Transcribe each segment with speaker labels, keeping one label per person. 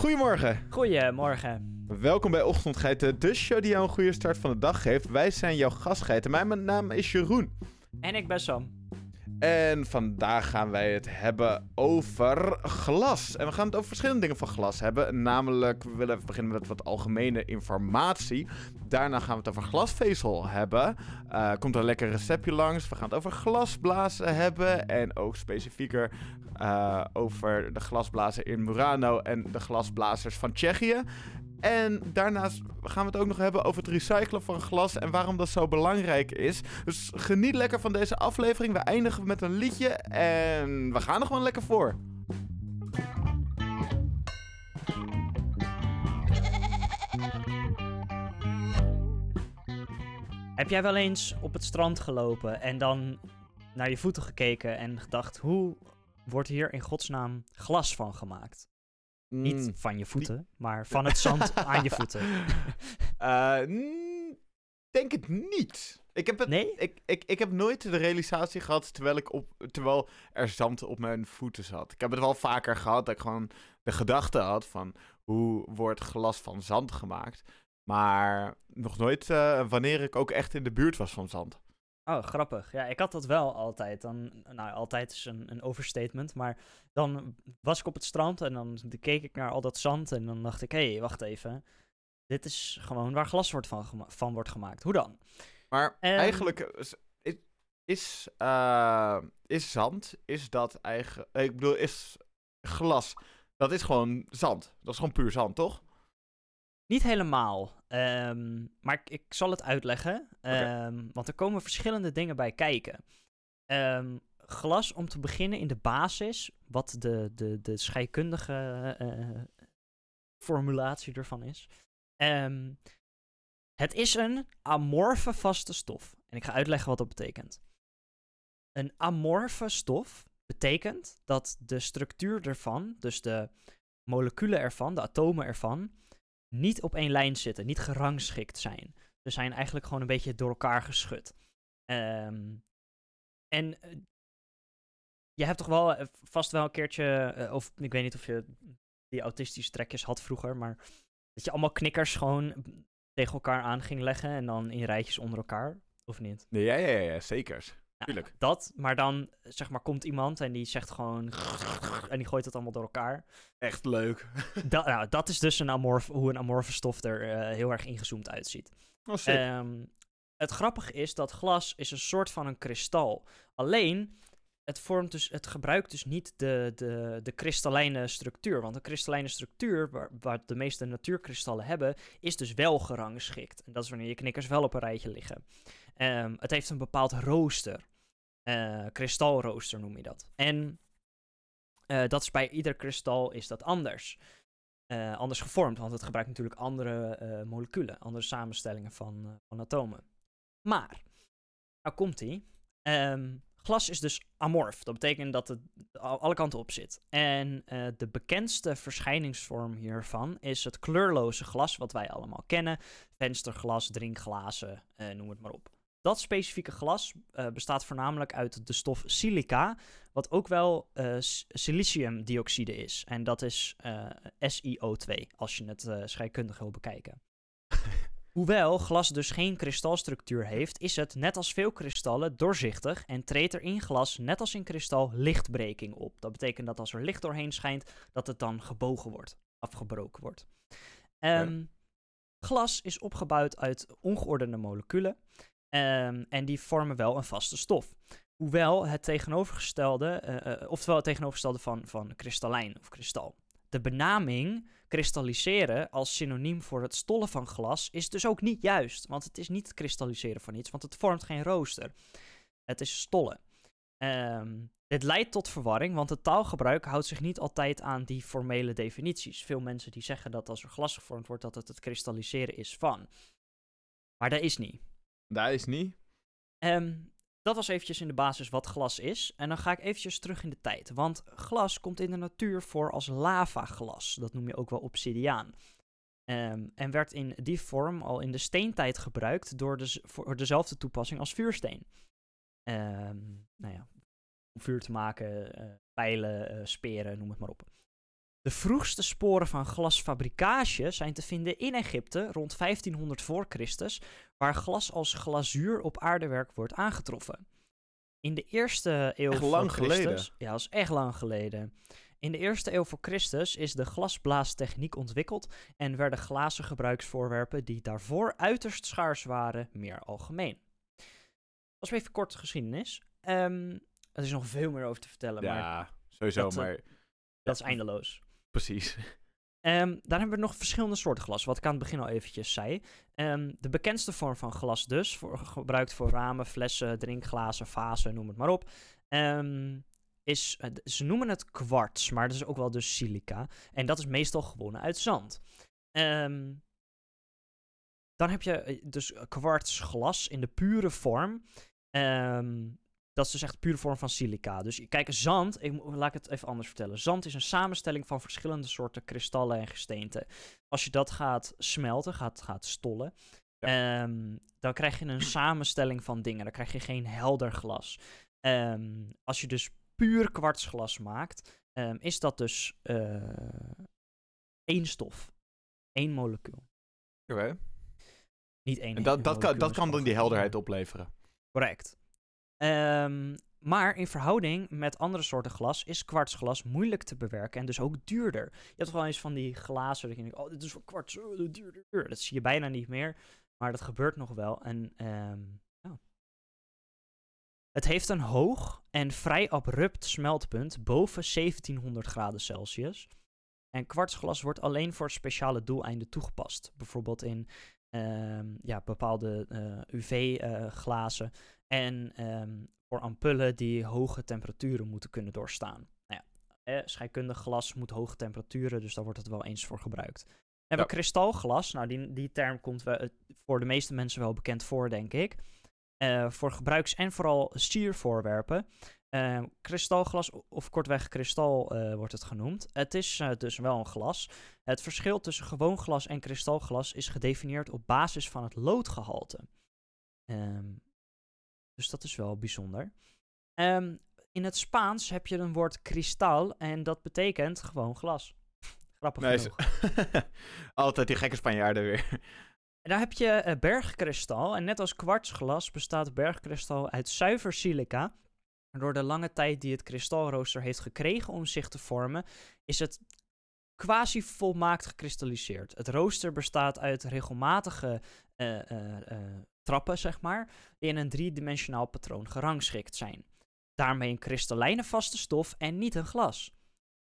Speaker 1: Goedemorgen.
Speaker 2: Goedemorgen.
Speaker 1: Welkom bij Ochtendgeiten, de show die jou een goede start van de dag geeft. Wij zijn jouw gastgeiten. Mijn naam is Jeroen.
Speaker 2: En ik ben Sam.
Speaker 1: En vandaag gaan wij het hebben over glas. En we gaan het over verschillende dingen van glas hebben. Namelijk, we willen even beginnen met wat algemene informatie. Daarna gaan we het over glasvezel hebben. Uh, komt er een lekker receptje langs. We gaan het over glasblazen hebben. En ook specifieker uh, over de glasblazen in Murano en de glasblazers van Tsjechië. En daarnaast gaan we het ook nog hebben over het recyclen van glas en waarom dat zo belangrijk is. Dus geniet lekker van deze aflevering. We eindigen met een liedje en we gaan nog wel lekker voor.
Speaker 2: Heb jij wel eens op het strand gelopen en dan naar je voeten gekeken en gedacht: hoe wordt hier in godsnaam glas van gemaakt? Niet
Speaker 1: Mm,
Speaker 2: van je voeten, maar van het zand aan je voeten.
Speaker 1: mm, denk het niet. Ik heb, het,
Speaker 2: Nee?
Speaker 1: ik, ik, ik heb nooit de realisatie gehad terwijl, ik op, terwijl er zand op mijn voeten zat. Ik heb het wel vaker gehad dat ik gewoon de gedachte had van hoe wordt glas van zand gemaakt. Maar nog nooit eh, wanneer ik ook echt in de buurt was van zand.
Speaker 2: Oh, grappig. Ja, ik had dat wel altijd. Dan, nou, altijd is een, een overstatement. Maar dan was ik op het strand en dan keek ik naar al dat zand. En dan dacht ik, hé, hey, wacht even. Dit is gewoon waar glas wordt van, van wordt gemaakt. Hoe dan?
Speaker 1: Maar
Speaker 2: Ehm.
Speaker 1: eigenlijk is, is, is, eh, is zand, is dat eigen, ik bedoel, is glas, dat is gewoon zand. Dat is gewoon puur zand, toch?
Speaker 2: Niet helemaal. Ehm, maar ik, ik zal het uitleggen. Ehm, want er komen verschillende dingen bij kijken. Ehm, glas, om te beginnen in de basis, wat de, de, de scheikundige eh, formulatie ervan is. Het is een amorfe vaste stof. En ik ga uitleggen wat dat betekent. Een amorfe stof betekent dat de structuur ervan, dus de moleculen ervan, de atomen ervan, niet op één lijn zitten, niet gerangschikt zijn. Ze zijn eigenlijk gewoon een beetje door elkaar geschud. Ehm, en eh, je hebt toch wel eh, vast wel een keertje, eh, of ik weet niet of je die autistische trekjes had vroeger, maar dat je allemaal knikkers gewoon tegen elkaar aan ging leggen en dan in rijtjes onder elkaar, of niet?
Speaker 1: Nee, ja, ja, ja, ja, zeker.
Speaker 2: Ja,
Speaker 1: Tuurlijk.
Speaker 2: Dat, maar dan zeg maar komt iemand en die zegt gewoon en die gooit het allemaal door elkaar.
Speaker 1: Echt leuk.
Speaker 2: Dat, nou, dat is dus een amorf, hoe een amorfe stof er eh, heel erg ingezoomd uitziet.
Speaker 1: Oh.
Speaker 2: Ehm, het grappige is dat glas is een soort van een kristal. Alleen, het, vormt dus, het gebruikt dus niet de, de, de kristallijne structuur. Want de kristallijne structuur, waar, waar de meeste natuurkristallen hebben, is dus wel gerangschikt. En dat is wanneer je knikkers wel op een rijtje liggen. Ehm, het heeft een bepaald rooster. Eh, kristalrooster noem je dat. En eh, dat is bij ieder kristal is dat anders. Eh, anders gevormd, want het gebruikt natuurlijk andere moleculen, andere samenstellingen van, van atomen. Maar, nou komt ie. Ehm, glas is dus amorf. Dat betekent dat het al- alle kanten op zit. En de bekendste verschijningsvorm hiervan is het kleurloze glas, wat wij allemaal kennen. Vensterglas, drinkglazen, noem het maar op. Dat specifieke glas eh, bestaat voornamelijk uit de stof silica, wat ook wel eh, siliciumdioxide is. En dat is eh, SiO2, als je het scheikundig wil bekijken. Hoewel glas dus geen kristalstructuur heeft, is het, net als veel kristallen, doorzichtig en treedt er in glas, net als in kristal, lichtbreking op. Dat betekent dat als er licht doorheen schijnt, dat het dan gebogen wordt, afgebroken wordt. Ehm, Glas is opgebouwd uit ongeordende moleculen ehm, en die vormen wel een vaste stof. Hoewel het tegenovergestelde, eh, eh, oftewel het tegenovergestelde van, van kristallijn of kristal. De benaming kristalliseren als synoniem voor het stollen van glas is dus ook niet juist, want het is niet het kristalliseren van iets, want het vormt geen rooster. Het is stollen. Ehm, dit leidt tot verwarring, want het taalgebruik houdt zich niet altijd aan die formele definities. Veel mensen die zeggen dat als er glas gevormd wordt, dat het het kristalliseren is van. Maar dat is niet.
Speaker 1: Daar is niet.
Speaker 2: Ehm, dat was eventjes in de basis wat glas is. En dan ga ik eventjes terug in de tijd. Want glas komt in de natuur voor als lavaglas. Dat noem je ook wel obsidiaan. Ehm, en werd in die vorm al in de steentijd gebruikt door de, voor dezelfde toepassing als vuursteen. Ehm, nou ja, om vuur te maken, eh, pijlen, eh, speren, noem het maar op. De vroegste sporen van glasfabricage zijn te vinden in Egypte rond 1500 voor Christus, waar glas als glazuur op aardewerk wordt aangetroffen. In de eerste eeuw
Speaker 1: Echt
Speaker 2: voor
Speaker 1: lang
Speaker 2: Christus,
Speaker 1: geleden.
Speaker 2: ja, dat is echt lang geleden. In de eerste eeuw voor Christus is de glasblaastechniek ontwikkeld en werden glazen gebruiksvoorwerpen die daarvoor uiterst schaars waren meer algemeen. Dat is even kort geschiedenis. Ehm, er is nog veel meer over te vertellen, maar
Speaker 1: Ja, sowieso,
Speaker 2: dat, eh,
Speaker 1: maar
Speaker 2: dat is eindeloos.
Speaker 1: precies.
Speaker 2: Ehm, daar hebben we nog verschillende soorten glas, wat ik aan het begin al eventjes zei. Ehm, de bekendste vorm van glas dus, voor, gebruikt voor ramen, flessen, drinkglazen, vazen, noem het maar op, ehm, is, ze noemen het kwarts, maar dat is ook wel dus silica. En dat is meestal gewonnen uit zand. Dan heb je eh, dus kwartsglas in de pure vorm. Dat is dus echt pure vorm van silica. Dus kijk, zand, ik, laat ik het even anders vertellen. Zand is een samenstelling van verschillende soorten kristallen en gesteenten. Als je dat gaat smelten, gaat, gaat stollen, ehm, dan krijg je een samenstelling van dingen. Dan krijg je geen helder glas. Ehm, als je dus puur kwartsglas maakt, ehm, is dat dus eh, één stof. één molecuul.
Speaker 1: Oké.
Speaker 2: Niet één
Speaker 1: En dat, dat, kan, dat kan dan die helderheid opleveren.
Speaker 2: Correct. Ehm, maar in verhouding met andere soorten glas is kwartsglas moeilijk te bewerken en dus ook duurder. Je hebt wel eens van die glazen dat je denkt, oh, dit is voor kwarts, oh, duurder, duurder. Dat zie je bijna niet meer, maar dat gebeurt nog wel. En ehm, ja. Het heeft een hoog en vrij abrupt smeltpunt boven 1700 graden Celsius. En kwartsglas wordt alleen voor speciale doeleinden toegepast. Bijvoorbeeld in ehm, ja, bepaalde UV-glazen en ehm, voor ampullen die hoge temperaturen moeten kunnen doorstaan. Nou ja, eh, scheikundig glas moet hoge temperaturen, dus daar wordt het wel eens voor gebruikt. Dan hebben we kristalglas. Nou, die, die term komt we, voor de meeste mensen wel bekend voor, denk ik. Eh, voor gebruiks- en vooral siervoorwerpen. Eh, kristalglas, of kortweg kristal eh, wordt het genoemd. Het is eh, dus wel een glas. Het verschil tussen gewoon glas en kristalglas is gedefinieerd op basis van het loodgehalte. Ehm, dus dat is wel bijzonder. Ehm, in het Spaans heb je een woord kristal en dat betekent gewoon glas. Grappig genoeg.
Speaker 1: Altijd die gekke Spanjaarden weer.
Speaker 2: En daar heb je eh, bergkristal. En net als kwartsglas bestaat bergkristal uit zuiver silica. Door de lange tijd die het kristalrooster heeft gekregen om zich te vormen, is het quasi volmaakt gekristalliseerd. Het rooster bestaat uit regelmatige eh, eh, trappen, zeg maar, in een driedimensionaal patroon gerangschikt zijn. Daarmee een kristallijne vaste stof en niet een glas.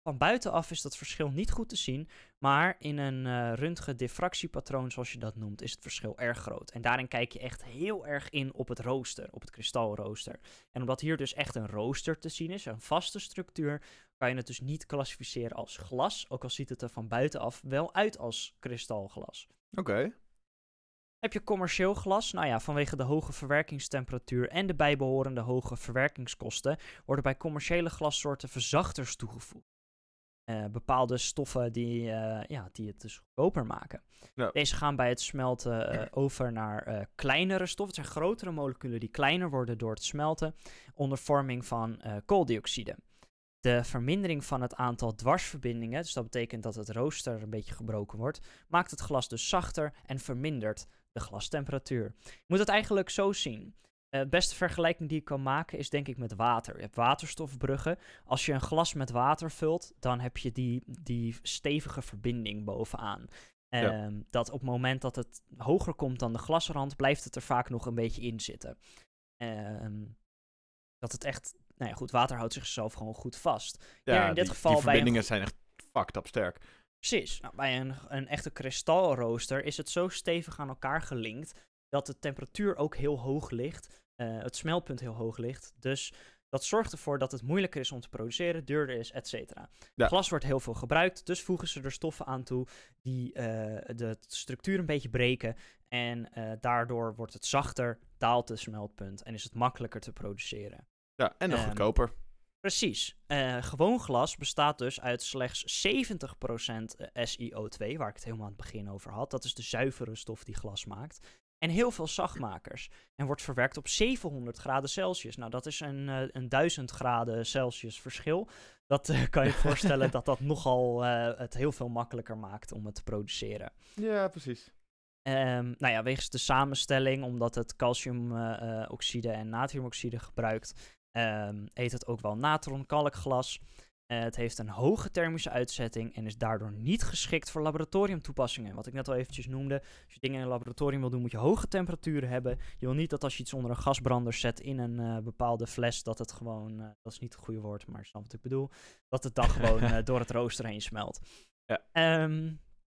Speaker 2: Van buitenaf is dat verschil niet goed te zien, maar in een eh röntgen-diffractiepatroon, zoals je dat noemt, is het verschil erg groot. En daarin kijk je echt heel erg in op het rooster, op het kristalrooster. En omdat hier dus echt een rooster te zien is, een vaste structuur, kan je het dus niet klassificeren als glas, ook al ziet het er van buitenaf wel uit als kristalglas.
Speaker 1: Oké.
Speaker 2: Heb je commercieel glas? Nou ja, vanwege de hoge verwerkingstemperatuur en de bijbehorende hoge verwerkingskosten worden bij commerciële glassoorten verzachters toegevoegd. Eh, bepaalde stoffen die, eh, ja, die het dus goedkoper maken.
Speaker 1: Ja.
Speaker 2: Deze gaan bij het smelten eh, over naar kleinere stoffen. Het zijn grotere moleculen die kleiner worden door het smelten onder vorming van kooldioxide. De vermindering van het aantal dwarsverbindingen, dus dat betekent dat het rooster een beetje gebroken wordt, maakt het glas dus zachter en vermindert de glastemperatuur. Je moet het eigenlijk zo zien. Eh, De beste vergelijking die ik kan maken is denk ik met water. Je hebt waterstofbruggen. Als je een glas met water vult, dan heb je die, die stevige verbinding bovenaan.
Speaker 1: Ja.
Speaker 2: Ehm, Dat op het moment dat het hoger komt dan de glasrand, blijft het er vaak nog een beetje in zitten. Ehm, dat het echt, nou ja, goed, water houdt zichzelf gewoon goed vast.
Speaker 1: Ja,
Speaker 2: in dit
Speaker 1: die,
Speaker 2: geval
Speaker 1: die
Speaker 2: bij een
Speaker 1: verbindingen zijn echt fucked up sterk.
Speaker 2: Precies. Nou, bij een, een echte kristalrooster is het zo stevig aan elkaar gelinkt dat de temperatuur ook heel hoog ligt. eh, het smeltpunt heel hoog ligt. Dus dat zorgt ervoor dat het moeilijker is om te produceren, duurder is, et cetera.
Speaker 1: Ja.
Speaker 2: Glas wordt heel veel gebruikt, dus voegen ze er stoffen aan toe die eh, de structuur een beetje breken. En eh, daardoor wordt het zachter, daalt het smeltpunt en is het makkelijker te produceren.
Speaker 1: Ja, en nog
Speaker 2: Ehm,
Speaker 1: goedkoper.
Speaker 2: Precies. Eh, gewoon glas bestaat dus uit slechts 70% SiO2, waar ik het helemaal aan het begin over had. Dat is de zuivere stof die glas maakt. En heel veel zachtmakers. En wordt verwerkt op 700 graden Celsius. Nou, dat is een, eh, een 1000 graden Celsius verschil. dat eh, kan je voorstellen dat dat nogal eh, het heel veel makkelijker maakt om het te produceren.
Speaker 1: Ja, precies.
Speaker 2: Ehm, nou ja, wegens de samenstelling, omdat het calciumoxide en natriumoxide gebruikt, ehm, heet het ook wel natron-kalkglas. Eh, het heeft een hoge thermische uitzetting en is daardoor niet geschikt voor laboratoriumtoepassingen. Wat ik net al eventjes noemde. Als je dingen in een laboratorium wil doen, moet je hoge temperaturen hebben. Je wil niet dat als je iets onder een gasbrander zet in een eh, bepaalde fles, dat het gewoon, eh, dat is niet het goede woord, maar snap wat ik bedoel, dat het dan gewoon door het rooster heen smelt.
Speaker 1: Ja.
Speaker 2: Ehm,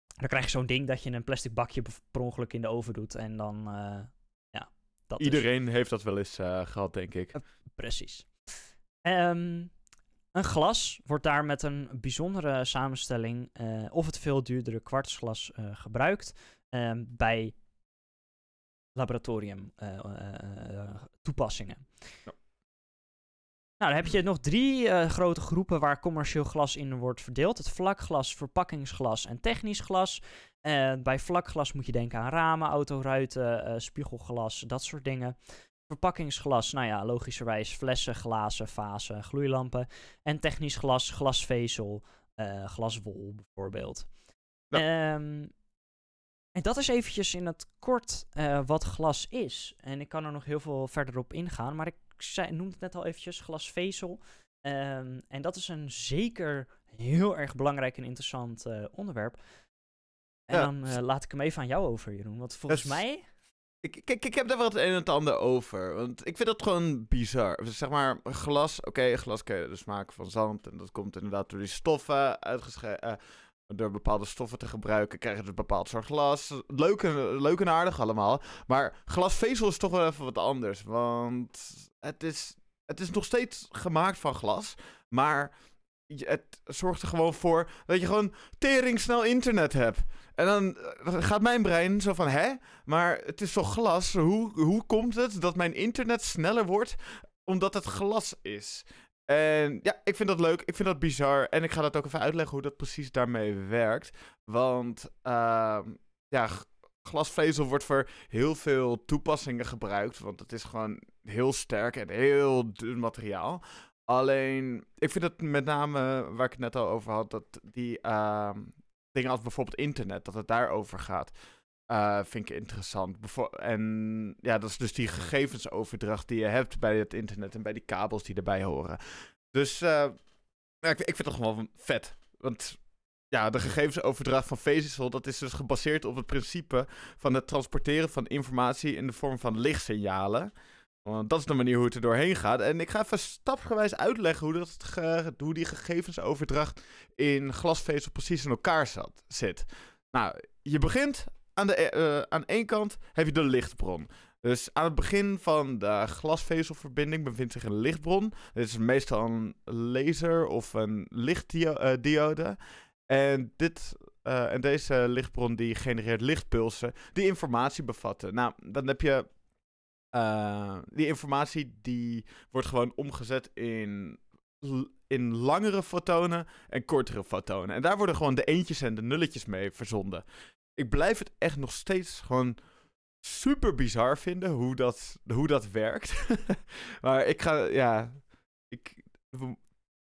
Speaker 2: dan krijg je zo'n ding dat je een plastic bakje per ongeluk in de oven doet en dan, eh, is-
Speaker 1: Iedereen heeft dat wel eens eh, gehad, denk ik.
Speaker 2: Precies. Ehm, een glas wordt daar met een bijzondere samenstelling eh, of het veel duurdere kwartsglas eh, gebruikt ehm, bij laboratorium eh, eh, eh, toepassingen.
Speaker 1: Ja.
Speaker 2: Nou, dan heb je nog drie eh, grote groepen waar commercieel glas in wordt verdeeld. Het vlakglas, verpakkingsglas en technisch glas. Eh, bij vlakglas moet je denken aan ramen, autoruiten, eh, spiegelglas, dat soort dingen. Verpakkingsglas, nou ja, logischerwijs flessen, glazen, vazen, gloeilampen. En technisch glas, glasvezel, eh, glaswol bijvoorbeeld. Ehm, en dat is eventjes in het kort eh, wat glas is. En ik kan er nog heel veel verder op ingaan, maar ik zei, noemde het net al eventjes, glasvezel. Ehm, en dat is een zeker heel erg belangrijk en interessant onderwerp. En
Speaker 1: Ja,
Speaker 2: dan eh, laat ik hem even aan jou over, Jeroen. Want volgens mij...
Speaker 1: Ik, kijk, ik heb daar wel het een en het ander over. Want ik vind dat gewoon bizar. Dus zeg maar, glas, oké, glas kan je dus maken van zand. En dat komt inderdaad door die stoffen uitgescheiden. door bepaalde stoffen te gebruiken, krijg je dus een bepaald soort glas. Leuk en, leuk en aardig allemaal. Maar glasvezel is toch wel even wat anders. Want het is, het is nog steeds gemaakt van glas. Maar het zorgt er gewoon voor dat je gewoon tering snel internet hebt. En dan eh, gaat mijn brein zo van, hè? Maar het is toch glas? Hoe, hoe komt het dat mijn internet sneller wordt omdat het glas is? En ja, ik vind dat leuk. Ik vind dat bizar. En ik ga dat ook even uitleggen hoe dat precies daarmee werkt. Want ehm, ja, glasvezel wordt voor heel veel toepassingen gebruikt. Want het is gewoon heel sterk en heel dun materiaal. Alleen, ik vind het met name, waar ik het net al over had, dat die ehm, dingen als bijvoorbeeld internet, dat het daarover gaat. eh, vind ik interessant. En ja, dat is dus die gegevensoverdracht die je hebt bij het internet en bij die kabels die erbij horen. Dus eh, ik, ik vind het gewoon vet. Want ja, de gegevensoverdracht van vezel, dat is dus gebaseerd op het principe van het transporteren van informatie in de vorm van lichtsignalen. Want dat is de manier hoe het er doorheen gaat. En ik ga even stapgewijs uitleggen hoe, dat hoe die gegevensoverdracht in glasvezel precies in elkaar zat, zit. Nou, je begint aan, de, eh, aan één kant heb je de lichtbron. Dus aan het begin van de glasvezelverbinding bevindt zich een lichtbron. Dit is meestal een laser of een lichtdiode. En, dit, eh, en deze lichtbron die genereert lichtpulsen die informatie bevatten. Nou, dan heb je eh, die informatie die wordt gewoon omgezet in, in langere fotonen en kortere fotonen. En daar worden gewoon de eentjes en de nulletjes mee verzonden. Ik blijf het echt nog steeds gewoon super bizar vinden hoe dat, hoe dat werkt. maar ik ga, ja, ik,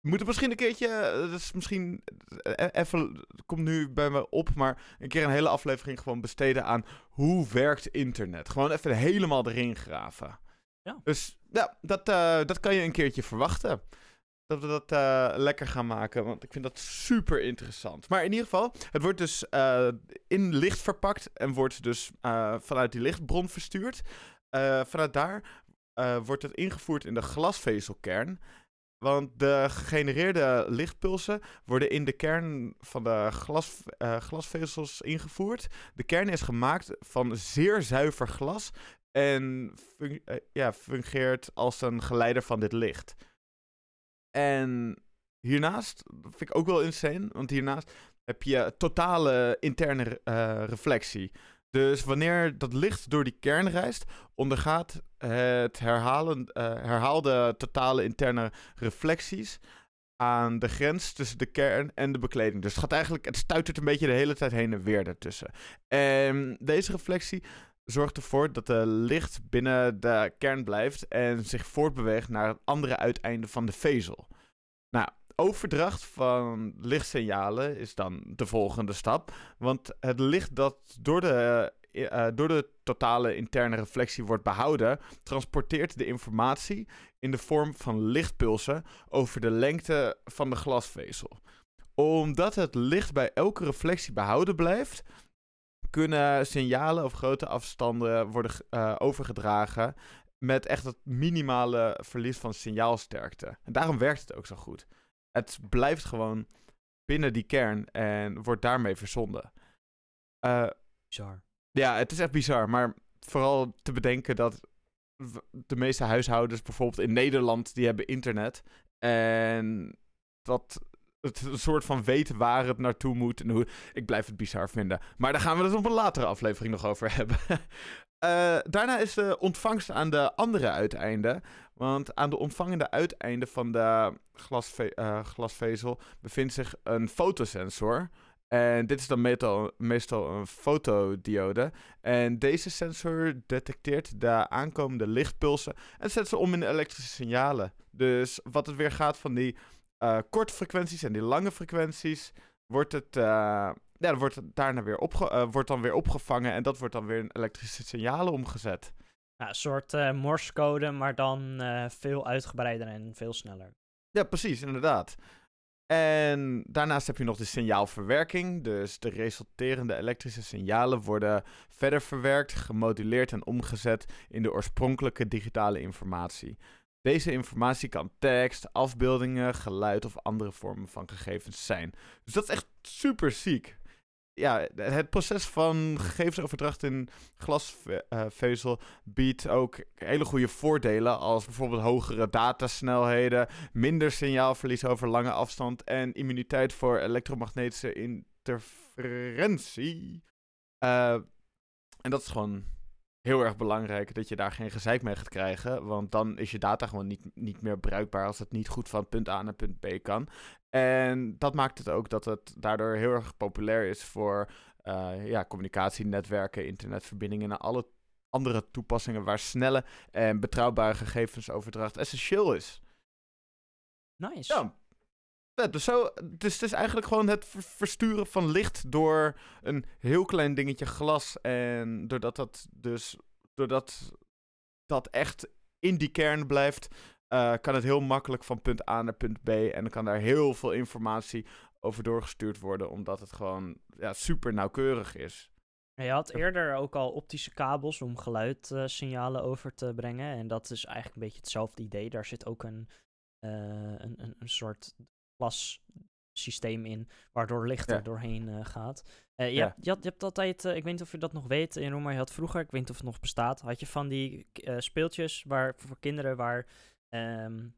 Speaker 1: we moeten misschien een keertje, eh, dat is misschien eh, even, het komt nu bij me op, maar een keer een hele aflevering gewoon besteden aan hoe werkt internet. Gewoon even helemaal erin graven.
Speaker 2: Ja.
Speaker 1: Dus ja, dat, eh, dat kan je een keertje verwachten. Dat we dat eh, lekker gaan maken, want ik vind dat super interessant. Maar in ieder geval, het wordt dus eh, in licht verpakt en wordt dus eh, vanuit die lichtbron verstuurd. Eh, vanuit daar eh, wordt het ingevoerd in de glasvezelkern. Want de gegenereerde lichtpulsen worden in de kern van de glas, eh, glasvezels ingevoerd. De kern is gemaakt van zeer zuiver glas en eh, ja, fungeert als een geleider van dit licht. En hiernaast, dat vind ik ook wel insane, want hiernaast heb je totale interne eh, reflectie. Dus wanneer dat licht door die kern reist, ondergaat het herhalen, eh, herhaalde totale interne reflecties aan de grens tussen de kern en de bekleding. Dus het gaat eigenlijk, het stuitert een beetje de hele tijd heen en weer ertussen. En deze reflectie zorgt ervoor dat de licht binnen de kern blijft en zich voortbeweegt naar het andere uiteinde van de vezel. Nou, overdracht van lichtsignalen is dan de volgende stap. Want het licht dat door de, uh, door de totale interne reflectie wordt behouden, transporteert de informatie in de vorm van lichtpulsen over de lengte van de glasvezel. Omdat het licht bij elke reflectie behouden blijft, kunnen signalen over grote afstanden worden uh, overgedragen met echt het minimale verlies van signaalsterkte. En daarom werkt het ook zo goed. Het blijft gewoon binnen die kern en wordt daarmee verzonden.
Speaker 2: Uh, bizar.
Speaker 1: Ja, het is echt bizar. Maar vooral te bedenken dat de meeste huishoudens bijvoorbeeld in Nederland, die hebben internet. En dat het een soort van weten waar het naartoe moet. En hoe, ik blijf het bizar vinden. Maar daar gaan we het op een latere aflevering nog over hebben. Uh, daarna is de ontvangst aan de andere uiteinden. Want aan de ontvangende uiteinde van de uh, glasvezel bevindt zich een fotosensor. En dit is dan meestal, een fotodiode. En deze sensor detecteert de aankomende lichtpulsen en zet ze om in elektrische signalen. Dus wat het weer gaat van die uh, korte frequenties en die lange frequenties, wordt het uh, ja, wordt daarna weer, opge wordt dan weer opgevangen en dat wordt dan weer in elektrische signalen omgezet.
Speaker 2: Ja, een soort uh, morsecode, maar dan uh, veel uitgebreider en veel sneller.
Speaker 1: Ja, precies, inderdaad. En daarnaast heb je nog de signaalverwerking. Dus de resulterende elektrische signalen worden verder verwerkt, gemoduleerd en omgezet in de oorspronkelijke digitale informatie. Deze informatie kan tekst, afbeeldingen, geluid of andere vormen van gegevens zijn. Dus dat is echt super ziek ja, het proces van gegevensoverdracht in glasvezel biedt ook hele goede voordelen, als bijvoorbeeld hogere datasnelheden, minder signaalverlies over lange afstand en immuniteit voor elektromagnetische interferentie. Uh, en dat is gewoon heel erg belangrijk dat je daar geen gezeik mee gaat krijgen. Want dan is je data gewoon niet, niet meer bruikbaar als het niet goed van punt A naar punt B kan. En dat maakt het ook dat het daardoor heel erg populair is voor uh, ja, communicatienetwerken, internetverbindingen en alle andere toepassingen waar snelle en betrouwbare gegevensoverdracht essentieel is.
Speaker 2: Nice.
Speaker 1: Ja. Dus, zo, dus het is eigenlijk gewoon het versturen van licht door een heel klein dingetje glas. En doordat dat dus doordat dat echt in die kern blijft, uh, kan het heel makkelijk van punt A naar punt B. En dan kan daar heel veel informatie over doorgestuurd worden, omdat het gewoon ja, super nauwkeurig is.
Speaker 2: Je had eerder ook al optische kabels om geluidsignalen uh, over te brengen. En dat is eigenlijk een beetje hetzelfde idee. Daar zit ook een, een, een, een soort glassysteem in, waardoor licht er doorheen uh, gaat. Uh, je, ja. hebt, je, had, je, hebt altijd, uh, ik weet niet of je dat nog weet, in maar je had vroeger, ik weet niet of het nog bestaat, had je van die speeltjes waar, voor kinderen waar Um,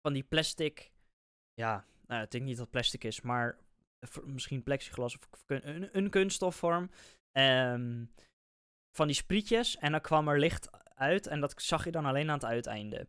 Speaker 2: van die plastic. Ja, nou, ik denk niet dat plastic is, maar misschien plexiglas of een, een kunststofvorm. Um, van die sprietjes. En dan kwam er licht uit. En dat zag je dan alleen aan het uiteinde.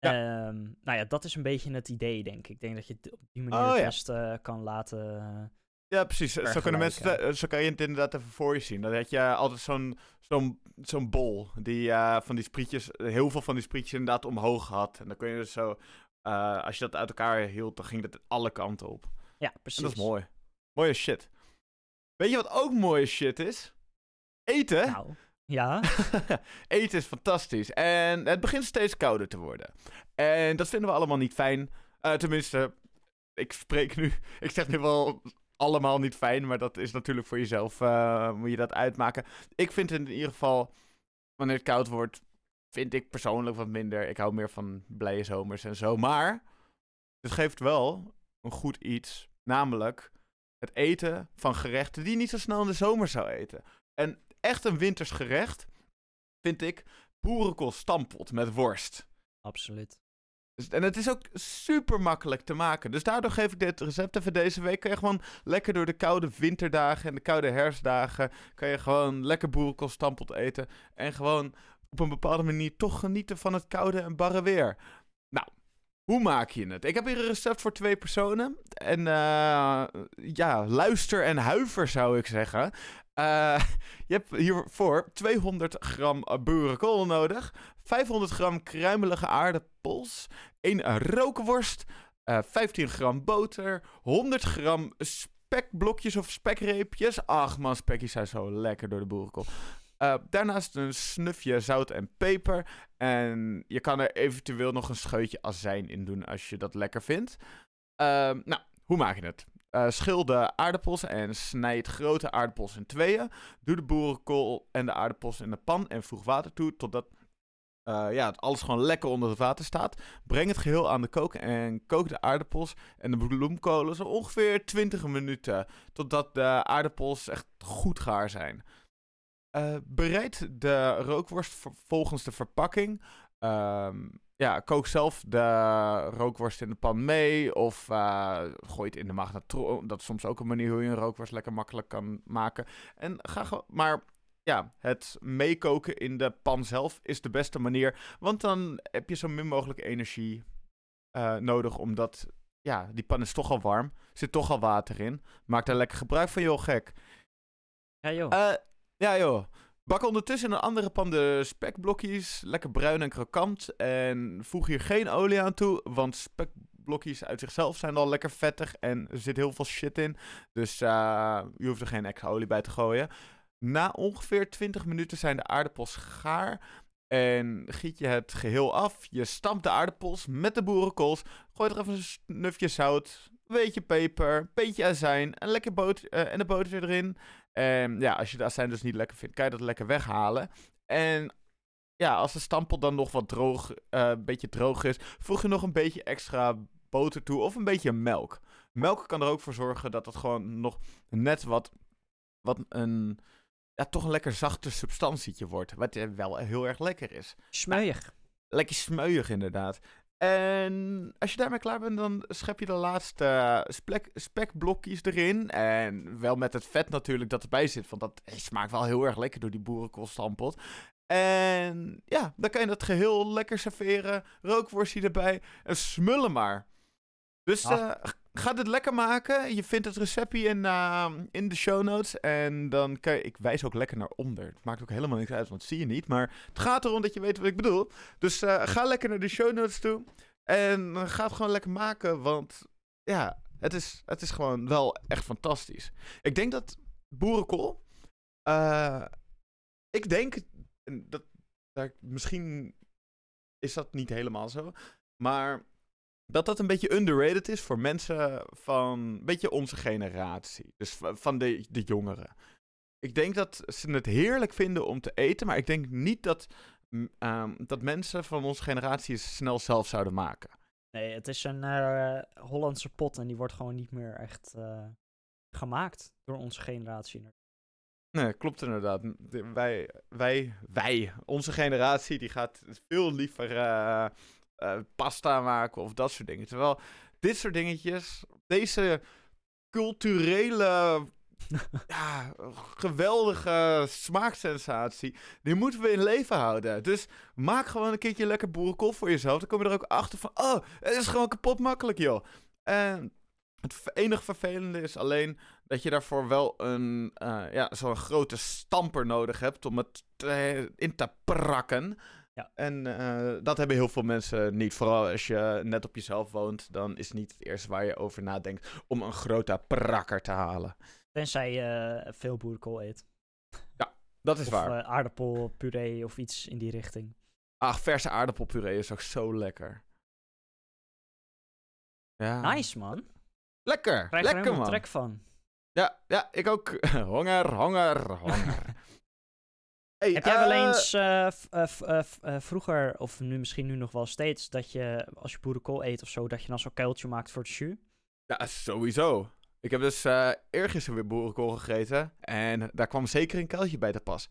Speaker 2: Ja. Um, nou ja, dat is een beetje het idee, denk ik. Ik denk dat je het op die manier oh, best uh, kan laten. Uh,
Speaker 1: ja, precies. Zo, kunnen mensen, zo kan je het inderdaad even voor je zien. Dan had je altijd zo'n zo'n zo'n bol die uh, van die sprietjes, heel veel van die sprietjes inderdaad omhoog had. En dan kun je dus zo, uh, als je dat uit elkaar hield, dan ging dat alle kanten op.
Speaker 2: Ja, precies.
Speaker 1: En dat is mooi. Mooie shit. Weet je wat ook mooie shit is? Eten.
Speaker 2: Nou, ja.
Speaker 1: Eten is fantastisch. En het begint steeds kouder te worden. En dat vinden we allemaal niet fijn. Uh, tenminste, ik spreek nu. Ik zeg nu wel allemaal niet fijn, maar dat is natuurlijk voor jezelf, uh, moet je dat uitmaken. Ik vind het in ieder geval, wanneer het koud wordt, vind ik persoonlijk wat minder. Ik hou meer van blije zomers en zo. Maar het geeft wel een goed iets, namelijk het eten van gerechten die je niet zo snel in de zomer zou eten. En echt een winters gerecht vind ik boerenkool stampot met worst.
Speaker 2: Absoluut.
Speaker 1: Dus, en het is ook super makkelijk te maken. Dus daardoor geef ik dit recept even deze week. Kan je gewoon lekker door de koude winterdagen en de koude herfstdagen. Kan je gewoon lekker boerenkool stampot eten. En gewoon op een bepaalde manier toch genieten van het koude en barre weer. Nou, hoe maak je het? Ik heb hier een recept voor twee personen. En uh, ja, luister en huiver zou ik zeggen. Uh, je hebt hiervoor 200 gram boerenkool nodig. 500 gram kruimelige aardappels. 1 rookworst. eh 15 gram boter, 100 gram spekblokjes of spekreepjes. Ach man, spekjes zijn zo lekker door de boerenkool. Eh, daarnaast een snufje zout en peper. En je kan er eventueel nog een scheutje azijn in doen als je dat lekker vindt. Ehm, nou, hoe maak je het? Eh, schil de aardappels en snijd grote aardappels in tweeën. Doe de boerenkool en de aardappels in de pan en voeg water toe totdat eh, ja, het alles gewoon lekker onder het water staat. Breng het geheel aan de kook en kook de aardappels en de bloemkolen zo ongeveer 20 minuten. Totdat de aardappels echt goed gaar zijn. Eh, bereid de rookworst volgens de verpakking. Ehm, ja, kook zelf de rookworst in de pan mee. Of eh, gooi het in de magnetron. Dat is soms ook een manier hoe je een rookworst lekker makkelijk kan maken. En ga. Maar ja, het meekoken in de pan zelf is de beste manier. Want dan heb je zo min mogelijk energie eh, nodig. Omdat ja, die pan is toch al warm. Zit toch al water in. Maak daar lekker gebruik van, joh, gek.
Speaker 2: Ja, joh.
Speaker 1: Eh, ja, joh. Bak ondertussen een andere pan de spekblokjes. Lekker bruin en krokant. En voeg hier geen olie aan toe. Want spekblokjes uit zichzelf zijn al lekker vettig. En er zit heel veel shit in. Dus eh, je hoeft er geen extra olie bij te gooien. Na ongeveer 20 minuten zijn de aardappels gaar. En giet je het geheel af. Je stampt de aardappels met de boerenkools. Gooi er even een snufje zout. Een beetje peper. Een beetje azijn. En, lekker boter, eh, en de boter erin. En ja, als je de azijn dus niet lekker vindt, kan je dat lekker weghalen. En ja, als de stampot dan nog wat droog, eh, een beetje droog is, voeg je nog een beetje extra boter toe of een beetje melk. Melk kan er ook voor zorgen dat het gewoon nog net wat, wat een, ja, toch een lekker zachte substantietje wordt. Wat eh, wel heel erg lekker is.
Speaker 2: Smeuig.
Speaker 1: Lekker smeuig inderdaad. En als je daarmee klaar bent, dan schep je de laatste eh, spek, spekblokjes erin. En wel met het vet natuurlijk dat erbij zit. Want dat eh, smaakt wel heel erg lekker door die boerenkoolstampot. En ja, dan kan je dat geheel lekker serveren. Rookworstje erbij. En smullen maar. Dus
Speaker 2: Ah.
Speaker 1: Ga dit lekker maken. Je vindt het receptje in, eh, in de show notes. En dan kan je... Ik wijs ook lekker naar onder. Het maakt ook helemaal niks uit, want dat zie je niet. Maar het gaat erom dat je weet wat ik bedoel. Dus eh, ga lekker naar de show notes toe. En ga het gewoon lekker maken, want ja, het is, het is gewoon wel echt fantastisch. Ik denk dat boerenkool. eh, ik denk en dat, dat misschien is dat niet helemaal zo, maar dat dat een beetje underrated is voor mensen van een beetje onze generatie, dus va- van de, de jongeren. Ik denk dat ze het heerlijk vinden om te eten, maar ik denk niet dat, ehm, dat mensen van onze generatie het snel zelf zouden maken.
Speaker 2: Nee, het is een eh, Hollandse pot en die wordt gewoon niet meer echt eh, gemaakt door onze generatie.
Speaker 1: Nee, klopt inderdaad. De- wij, wij, wij, onze generatie, die gaat veel liever eh, eh, pasta maken of dat soort dingen. Terwijl dit soort dingetjes, deze culturele, ja, geweldige smaaksensatie, die moeten we in leven houden. Dus maak gewoon een keertje lekker boerenkool voor jezelf. Dan kom je er ook achter van, oh, het is gewoon kapot makkelijk, joh. En het enige vervelende is alleen dat je daarvoor wel een, eh, ja, zo'n grote stamper nodig hebt om het te- in te prakken.
Speaker 2: Ja.
Speaker 1: En eh, dat hebben heel veel mensen niet. Vooral als je net op jezelf woont, dan is het niet het eerste waar je over nadenkt om een grote prakker te halen.
Speaker 2: Tenzij je eh, veel boerenkool eet.
Speaker 1: Dat is
Speaker 2: of
Speaker 1: waar.
Speaker 2: eh, aardappelpuree of iets in die richting.
Speaker 1: Ach, verse aardappelpuree is ook zo lekker. Ja.
Speaker 2: Nice, man.
Speaker 1: Lekker,
Speaker 2: Krijg er
Speaker 1: lekker
Speaker 2: helemaal
Speaker 1: man.
Speaker 2: trek van.
Speaker 1: Ja, ja, ik ook. honger, honger, honger. Hey,
Speaker 2: Heb jij wel
Speaker 1: eh,
Speaker 2: eens eh, eh, vroeger, of nu misschien nu nog wel steeds, dat je als je boerenkool eet of zo, dat je dan zo'n kuiltje maakt voor het jus?
Speaker 1: Ja, sowieso. Ik heb dus eh eergisteren weer boerenkool gegeten. En daar kwam zeker een kuiltje bij te pas.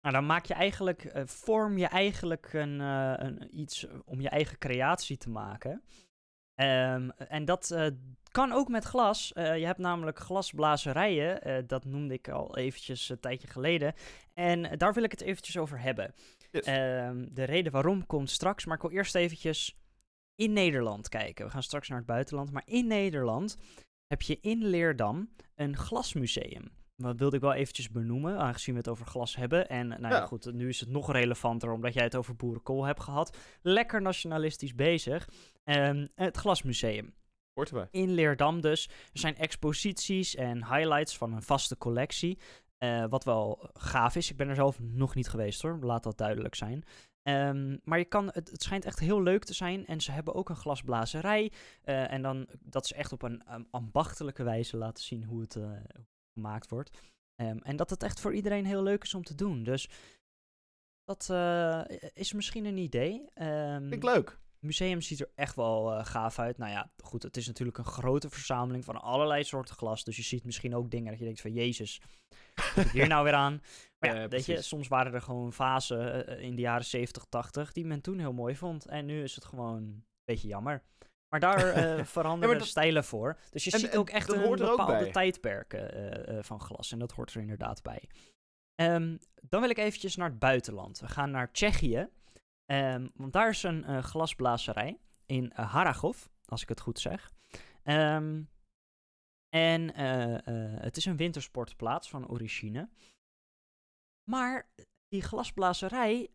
Speaker 2: Nou, dan maak je eigenlijk, vorm je eigenlijk een, een, iets om je eigen creatie te maken. Ehm, en dat eh, kan ook met glas. Eh, je hebt namelijk glasblazerijen, eh, dat noemde ik al eventjes een tijdje geleden. En daar wil ik het eventjes over hebben.
Speaker 1: Yes.
Speaker 2: Ehm, de reden waarom komt straks, maar ik wil eerst eventjes in Nederland kijken. We gaan straks naar het buitenland, maar in Nederland heb je in Leerdam een glasmuseum. wat wilde ik wel eventjes benoemen, aangezien we het over glas hebben. En nou ja,
Speaker 1: Ja.
Speaker 2: goed, nu is het nog relevanter omdat jij het over boerenkool hebt gehad. Lekker nationalistisch bezig. Ehm, het Glasmuseum
Speaker 1: Hoort erbij.
Speaker 2: in Leerdam dus. Er zijn exposities en highlights van een vaste collectie. eh, wat wel gaaf is. Ik ben er zelf nog niet geweest hoor, laat dat duidelijk zijn. Ehm, maar je kan, het, het schijnt echt heel leuk te zijn. En ze hebben ook een glasblazerij. eh, en dan dat ze echt op een um, ambachtelijke wijze laten zien hoe het eh, gemaakt wordt. Ehm, en dat het echt voor iedereen heel leuk is om te doen. Dus dat is misschien een idee. Ehm,
Speaker 1: Vind ik leuk.
Speaker 2: Museum ziet er echt wel eh, gaaf uit. Nou ja, goed, het is natuurlijk een grote verzameling van allerlei soorten glas. Dus je ziet misschien ook dingen dat je denkt van, jezus, wat hier nou weer aan? Maar ja,
Speaker 1: Ja,
Speaker 2: weet je, soms waren er gewoon fasen eh, in de jaren 70, 80 die men toen heel mooi vond. En nu is het gewoon een beetje jammer. Maar daar eh, veranderen
Speaker 1: dat-
Speaker 2: stijlen voor. Dus je
Speaker 1: En-
Speaker 2: ziet
Speaker 1: en
Speaker 2: ook echt een bepaalde tijdperken eh, eh, van glas. En dat hoort er inderdaad bij. Ehm, dan wil ik eventjes naar het buitenland. We gaan naar Tsjechië. Ehm, want daar is een eh, glasblazerij in uh, Haragov, als ik het goed zeg. Ehm, en eh, eh, het is een wintersportplaats van origine. Maar die glasblazerij,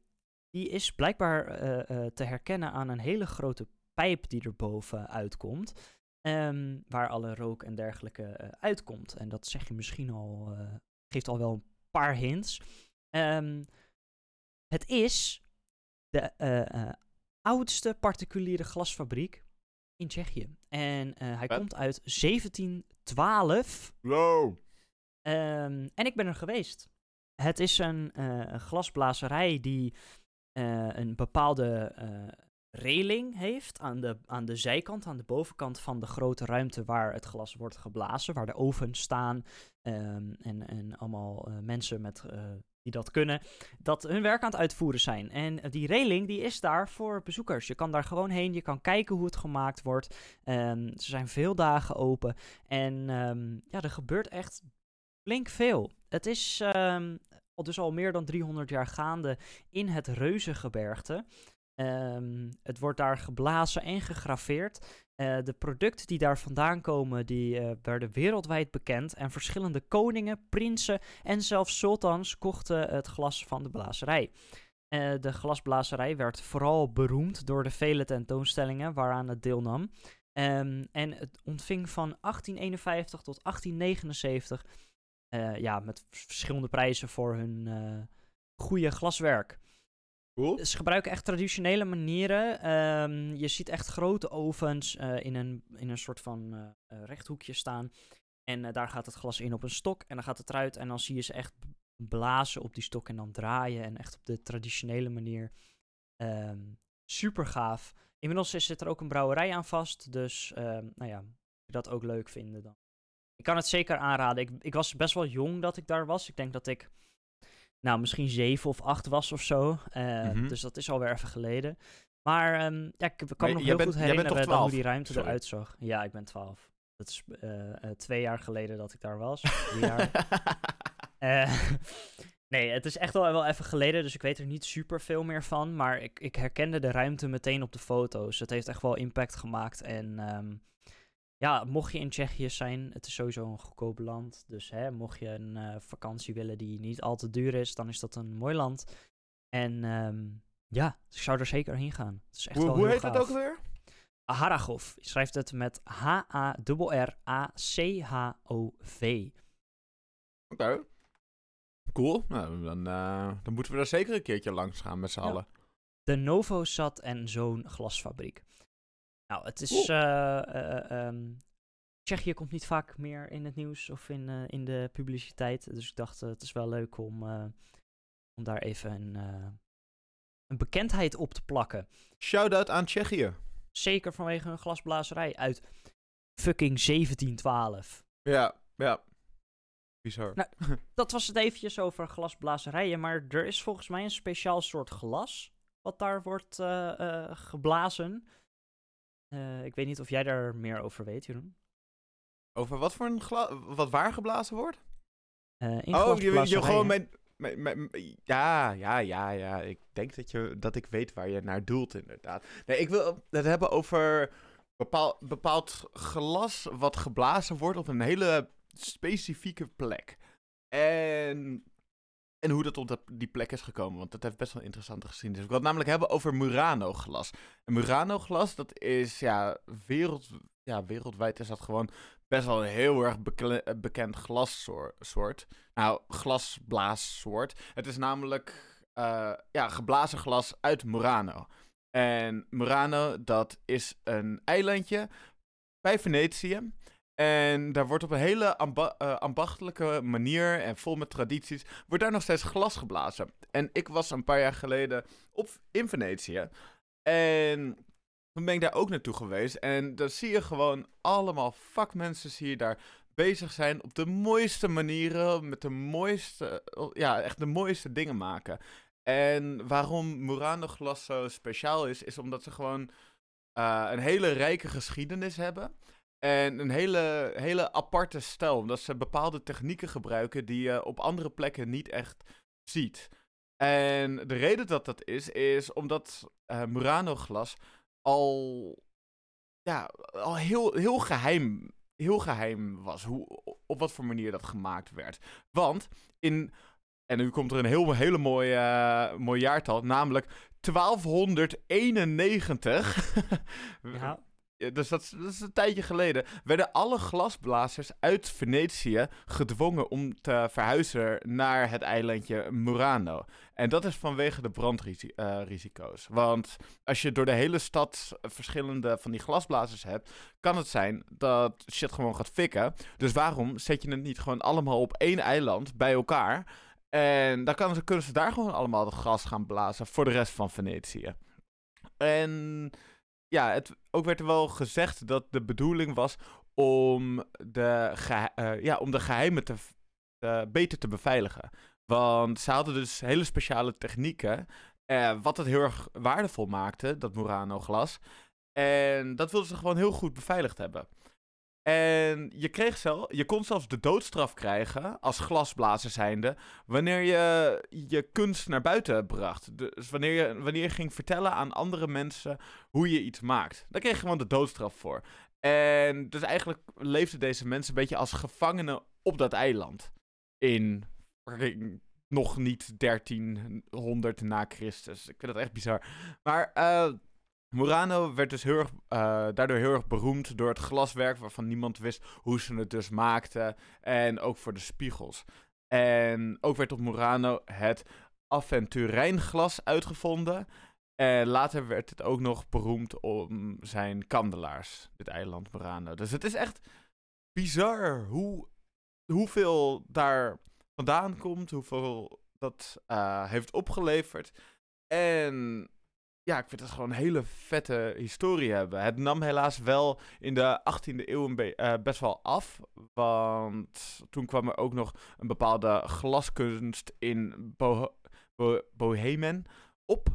Speaker 2: die is blijkbaar eh, eh, te herkennen aan een hele grote pijp die er boven uitkomt. ehm, waar alle rook en dergelijke eh, uitkomt. En dat zeg je misschien al, eh, geeft al wel een paar hints. Het is de eh, eh, oudste particuliere glasfabriek in Tsjechië. En eh, hij
Speaker 1: Wat?
Speaker 2: komt uit 1712.
Speaker 1: Wow.
Speaker 2: Ehm, en ik ben er geweest. Het is een glasblazerij die een bepaalde reling heeft aan de, aan de zijkant, aan de bovenkant van de grote ruimte waar het glas wordt geblazen, waar de ovens staan ehm, en, en allemaal mensen met, eh, die dat kunnen, dat hun werk aan het uitvoeren zijn. En eh, die reling die is daar voor bezoekers. Je kan daar gewoon heen, je kan kijken hoe het gemaakt wordt. Ehm, ze zijn veel dagen open en ehm, ja, er gebeurt echt flink veel. Het is al dus al meer dan 300 jaar gaande in het Reuzengebergte. Het wordt daar geblazen en gegraveerd. Eh, de producten die daar vandaan komen, die eh, werden wereldwijd bekend. En verschillende koningen, prinsen en zelfs sultans kochten het glas van de blazerij. Eh, de glasblazerij werd vooral beroemd door de vele tentoonstellingen waaraan het deelnam. Ehm, en het ontving van 1851 tot 1879 eh, ja, met verschillende prijzen voor hun goede glaswerk.
Speaker 1: Cool.
Speaker 2: Ze gebruiken echt traditionele manieren. Ehm, je ziet echt grote ovens eh, in, een, in een soort van eh, eh, rechthoekje staan. En daar gaat het glas in op een stok en dan gaat het eruit. En dan zie je ze echt blazen op die stok en dan draaien. En echt op de traditionele manier. Ehm, super gaaf. Inmiddels zit er ook een brouwerij aan vast. Dus ehm, nou ja, als je dat ook leuk vinden dan. Ik kan het zeker aanraden. Ik, ik was best wel jong dat ik daar was. Ik denk dat ik nou, misschien zeven of acht was of zo. Eh,
Speaker 1: Mhm.
Speaker 2: Dus dat is alweer even geleden. Maar ehm, ja, ik kan me nog heel
Speaker 1: bent-
Speaker 2: goed herinneren hoe
Speaker 1: 12?
Speaker 2: die ruimte
Speaker 1: Sorry.
Speaker 2: eruit zag. Ja, ik ben twaalf. Dat is eh, eh, twee jaar geleden dat ik daar was. Drie jaar. Nee, het is echt wel, wel even geleden, dus ik weet er niet super veel meer van. Maar ik, ik herkende de ruimte meteen op de foto's. Het heeft echt wel impact gemaakt. En ehm, ja, mocht je in Tsjechië zijn, het is sowieso een goedkoop land. Dus hè, mocht je een eh, vakantie willen die niet al te duur is, dan is dat een mooi land. En ehm, ja, ik zou er zeker heen gaan. Het is echt
Speaker 1: hoe
Speaker 2: wel
Speaker 1: hoe heet het
Speaker 2: gaaf.
Speaker 1: ook weer?
Speaker 2: Haragov. Je schrijft het met H-A-R-R-A-C-H-O-V.
Speaker 1: Oké. Cool. Nou, dan, eh, dan moeten we daar zeker een keertje langs gaan met z'n
Speaker 2: Ja.
Speaker 1: allen.
Speaker 2: De Novosad en Zoon glasfabriek. Nou, het is...
Speaker 1: Cool.
Speaker 2: eh, eh, ehm, Tsjechië komt niet vaak meer in het nieuws of in, eh, in de publiciteit. Dus ik dacht, eh, het is wel leuk om, eh, om daar even een, eh, een bekendheid op te plakken.
Speaker 1: Shout-out aan Tsjechië.
Speaker 2: Zeker vanwege hun glasblazerij uit fucking 1712.
Speaker 1: Ja, ja. Bizar.
Speaker 2: Nou, Dat was het eventjes over glasblazerijen, maar er is volgens mij een speciaal soort glas wat daar wordt eh, eh, geblazen. Eh, ik weet niet of jij daar meer over weet, Jeroen.
Speaker 1: Over wat voor een glas... Wat waar geblazen wordt?
Speaker 2: Eh, in
Speaker 1: Oh, je, je gewoon mijn, mijn, mijn- Ja, ja, ja, ja. Ik denk dat, je, dat ik weet waar je naar doelt, inderdaad. Nee, ik wil het hebben over bepaal, bepaald glas wat geblazen wordt op een hele specifieke plek. En, en hoe dat op die plek is gekomen. Want dat heeft best wel interessante geschiedenis. Ik wil het namelijk hebben over Murano-glas. En Murano-glas, dat is ja, wereld, ja, wereldwijd is dat gewoon best wel een heel erg eh, bekend glassoort. Nou, glasblaassoort. Het is namelijk eh, ja, geblazen glas uit Murano. En Murano, dat is een eilandje bij Venetië. En daar wordt op een hele eh, ambachtelijke manier en vol met tradities, wordt daar nog steeds glas geblazen. En ik was een paar jaar geleden op, in Venetië. En toen ben ik daar ook naartoe geweest. En dan zie je gewoon allemaal vakmensen zie je daar bezig zijn op de mooiste manieren, met de mooiste, ja, echt de mooiste dingen maken. En waarom Murano glas zo speciaal is, is omdat ze gewoon eh, een hele rijke geschiedenis hebben. En een hele, hele aparte stijl. Omdat ze bepaalde technieken gebruiken die je op andere plekken niet echt ziet. En de reden dat dat is, is omdat eh, Murano glas al, ja, al heel, heel, geheim, heel geheim was. Hoe, op wat voor manier dat gemaakt werd. Want in en nu komt er een heel, hele mooie, eh, mooi jaartal, namelijk 1291.
Speaker 2: Ja.
Speaker 1: Dus dat is, een tijdje geleden. Werden alle glasblazers uit Venetië gedwongen om te verhuizen naar het eilandje Murano. En dat is vanwege de brandrisico's. Want als je door de hele stad verschillende van die glasblazers hebt, kan het zijn dat shit gewoon gaat fikken. Dus waarom zet je het niet gewoon allemaal op één eiland bij elkaar? En dan kunnen ze daar gewoon allemaal het gas gaan blazen voor de rest van Venetië. En ja, het, ook werd er wel gezegd dat de bedoeling was om de, gehe- eh, ja, om de geheimen te, eh, beter te beveiligen. Want ze hadden dus hele speciale technieken, eh, wat het heel erg waardevol maakte, dat Murano-glas. En dat wilden ze gewoon heel goed beveiligd hebben. En je, kreeg zelf, je kon zelfs de doodstraf krijgen als glasblazer zijnde wanneer je je kunst naar buiten bracht. Dus wanneer je, wanneer ging vertellen aan andere mensen hoe je iets maakt. Daar kreeg je gewoon de doodstraf voor. En dus eigenlijk leefden deze mensen een beetje als gevangenen op dat eiland. In nog niet 1300 na Christus. Ik vind dat echt bizar. Maar eh, Murano werd dus heel erg, eh, daardoor heel erg beroemd door het glaswerk waarvan niemand wist hoe ze het dus maakten. En ook voor de spiegels. En ook werd op Murano het Aventurijnglas uitgevonden. En later werd het ook nog beroemd om zijn kandelaars, dit eiland Murano. Dus het is echt bizar hoe, hoeveel daar vandaan komt, hoeveel dat eh, heeft opgeleverd. En ja, ik vind het gewoon een hele vette historie hebben. Het nam helaas wel in de 18e eeuw eh, best wel af. Want toen kwam er ook nog een bepaalde glaskunst in Bo Bo Bohemen op.